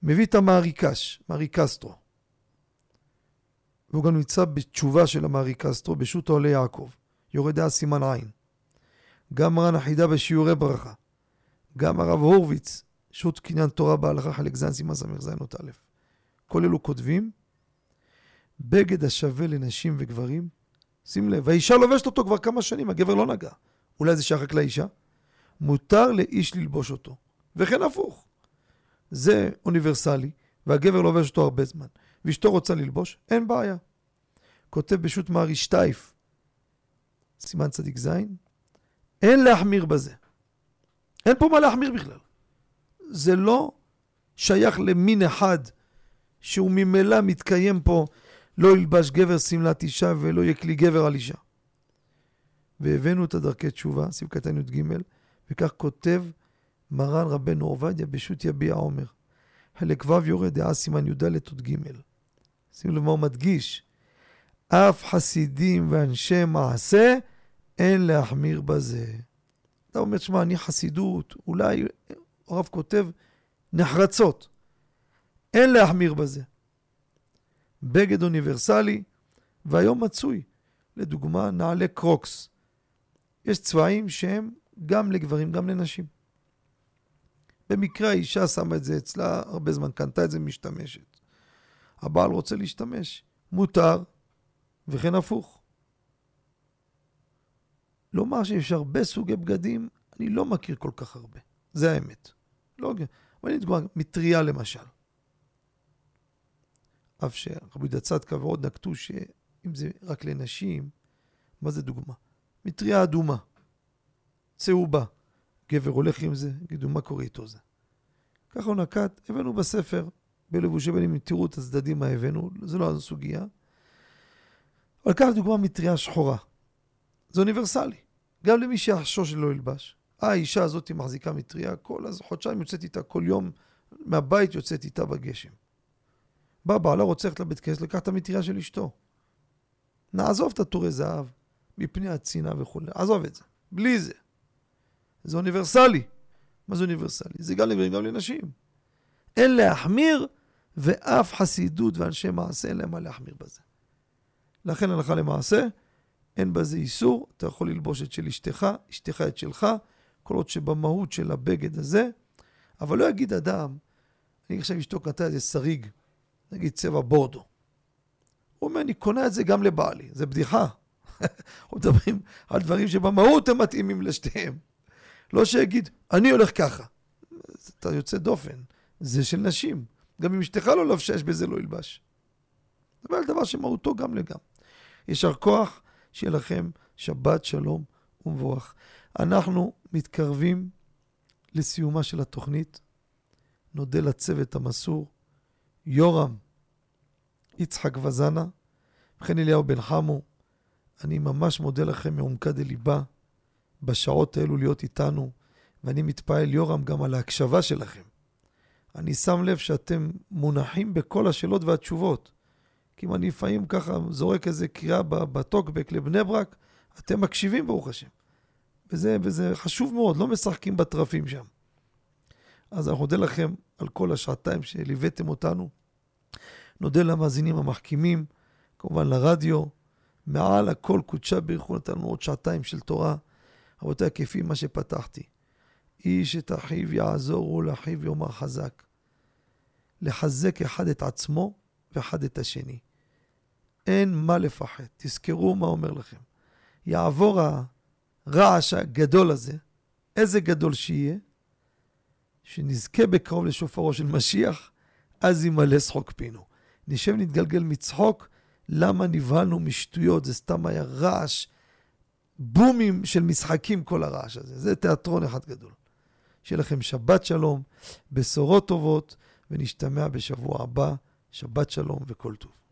מביא את המעריקש, מעריקסטרו. והוא גם נמצא בתשובה של המעריקסטרו, בשו"ת עולי יעקב. יורד דעה סימן עין. גם מרן החידה בשיעורי ברכה. גם הרב הורוביץ, שו"ת קניין תורה בהלכה חלק ז' סימן ס"ז א'. כל אלו כותבים בגד השווה לנשים וגברים, שים לב, והאישה לובשת אותו כבר כמה שנים, הגבר לא נגע. אולי זה שייך רק לאישה? מותר לאיש ללבוש אותו. וכן הפוך. זה אוניברסלי, והגבר לובש אותו הרבה זמן. ואשתו רוצה ללבוש, אין בעיה. כותב בשו"ת מארי שטייף, סימן צדיק ז', אין להחמיר בזה. אין פה מה להחמיר בכלל. זה לא שייך למין אחד שהוא ממילא מתקיים פה לא ילבש גבר שמלת אישה ולא יהיה כלי גבר על אישה. והבאנו את הדרכי תשובה, סעיף קטן י"ג, וכך כותב מרן רבנו עובדיה בשו"ת יביע עומר. חלק ו' יורד דעה סימן י"ד י"ג. שימו לב מה הוא מדגיש. אף חסידים ואנשי מעשה, אין להחמיר בזה. אתה אומר, שמע, אני חסידות, אולי, הרב כותב, נחרצות. אין להחמיר בזה. בגד אוניברסלי, והיום מצוי. לדוגמה, נעלי קרוקס. יש צבעים שהם גם לגברים, גם לנשים. במקרה האישה שמה את זה אצלה, הרבה זמן קנתה את זה, משתמשת. הבעל רוצה להשתמש, מותר, וכן הפוך. לומר שיש הרבה סוגי בגדים, אני לא מכיר כל כך הרבה. זה האמת. לא, אבל אני דוגמה, מטריה למשל. אף שרבי יהודה צדקה ועוד נקטו שאם זה רק לנשים, מה זה דוגמה? מטריה אדומה, צהובה. גבר הולך עם זה, יגידו, מה קורה איתו זה? ככה הוא נקט, הבאנו בספר, בלבושי בנים, תראו את הצדדים מה הבאנו, זה לא הסוגיה. אבל קח דוגמה מטריה שחורה. זה אוניברסלי. גם למי שיחשוש שלא ילבש. אה, האישה הזאת מחזיקה מטריה, כל אז חודשיים יוצאת איתה, כל יום מהבית יוצאת איתה בגשם. בא בעלה רוצה ללכת לבית כנסת, לקח את המטריה של אשתו. נעזוב את הטורי זהב מפני הצנעה וכולי, עזוב את זה, בלי זה. זה אוניברסלי. מה זה אוניברסלי? זה גם לגברים, גם לנשים. אין להחמיר, ואף חסידות ואנשי מעשה אין להם מה להחמיר בזה. לכן הלכה למעשה, אין בזה איסור, אתה יכול ללבוש את של אשתך, אשתך את שלך, כל עוד שבמהות של הבגד הזה, אבל לא יגיד אדם, אני עכשיו אשתו קנתה איזה שריג, נגיד צבע בורדו. הוא אומר, אני קונה את זה גם לבעלי, זה בדיחה. אנחנו מדברים על דברים שבמהות הם מתאימים לשתיהם. לא שיגיד, אני הולך ככה. אתה יוצא דופן, זה של נשים. גם אם אשתך לא לבשה, יש בזה לא ילבש. זה דבר שמהותו גם לגם. יישר כוח, שיהיה לכם שבת שלום ומבורך. אנחנו מתקרבים לסיומה של התוכנית. נודה לצוות המסור, יורם, יצחק וזנה, וכן אליהו בן חמו. אני ממש מודה לכם מעומקה דליבה בשעות האלו להיות איתנו, ואני מתפעל, יורם, גם על ההקשבה שלכם. אני שם לב שאתם מונחים בכל השאלות והתשובות. כי אם אני לפעמים ככה זורק איזה קריאה בטוקבק לבני ברק, אתם מקשיבים ברוך השם. וזה, וזה חשוב מאוד, לא משחקים בטרפים שם. אז אנחנו נודה לכם על כל השעתיים שליוויתם אותנו. נודה למאזינים המחכימים, כמובן לרדיו. מעל הכל קודשה ברכו נתנו עוד שעתיים של תורה. רבותיי, כפי מה שפתחתי. איש את אחיו יעזור ולאחיו יאמר חזק. לחזק אחד את עצמו ואחד את השני. אין מה לפחד. תזכרו מה אומר לכם. יעבור הרעש הגדול הזה, איזה גדול שיהיה, שנזכה בקרוב לשופרו של משיח, אז ימלא שחוק פינו. נשב נתגלגל מצחוק, למה נבהלנו משטויות, זה סתם היה רעש, בומים של משחקים כל הרעש הזה. זה תיאטרון אחד גדול. שיהיה לכם שבת שלום, בשורות טובות, ונשתמע בשבוע הבא. שבת שלום וכל טוב.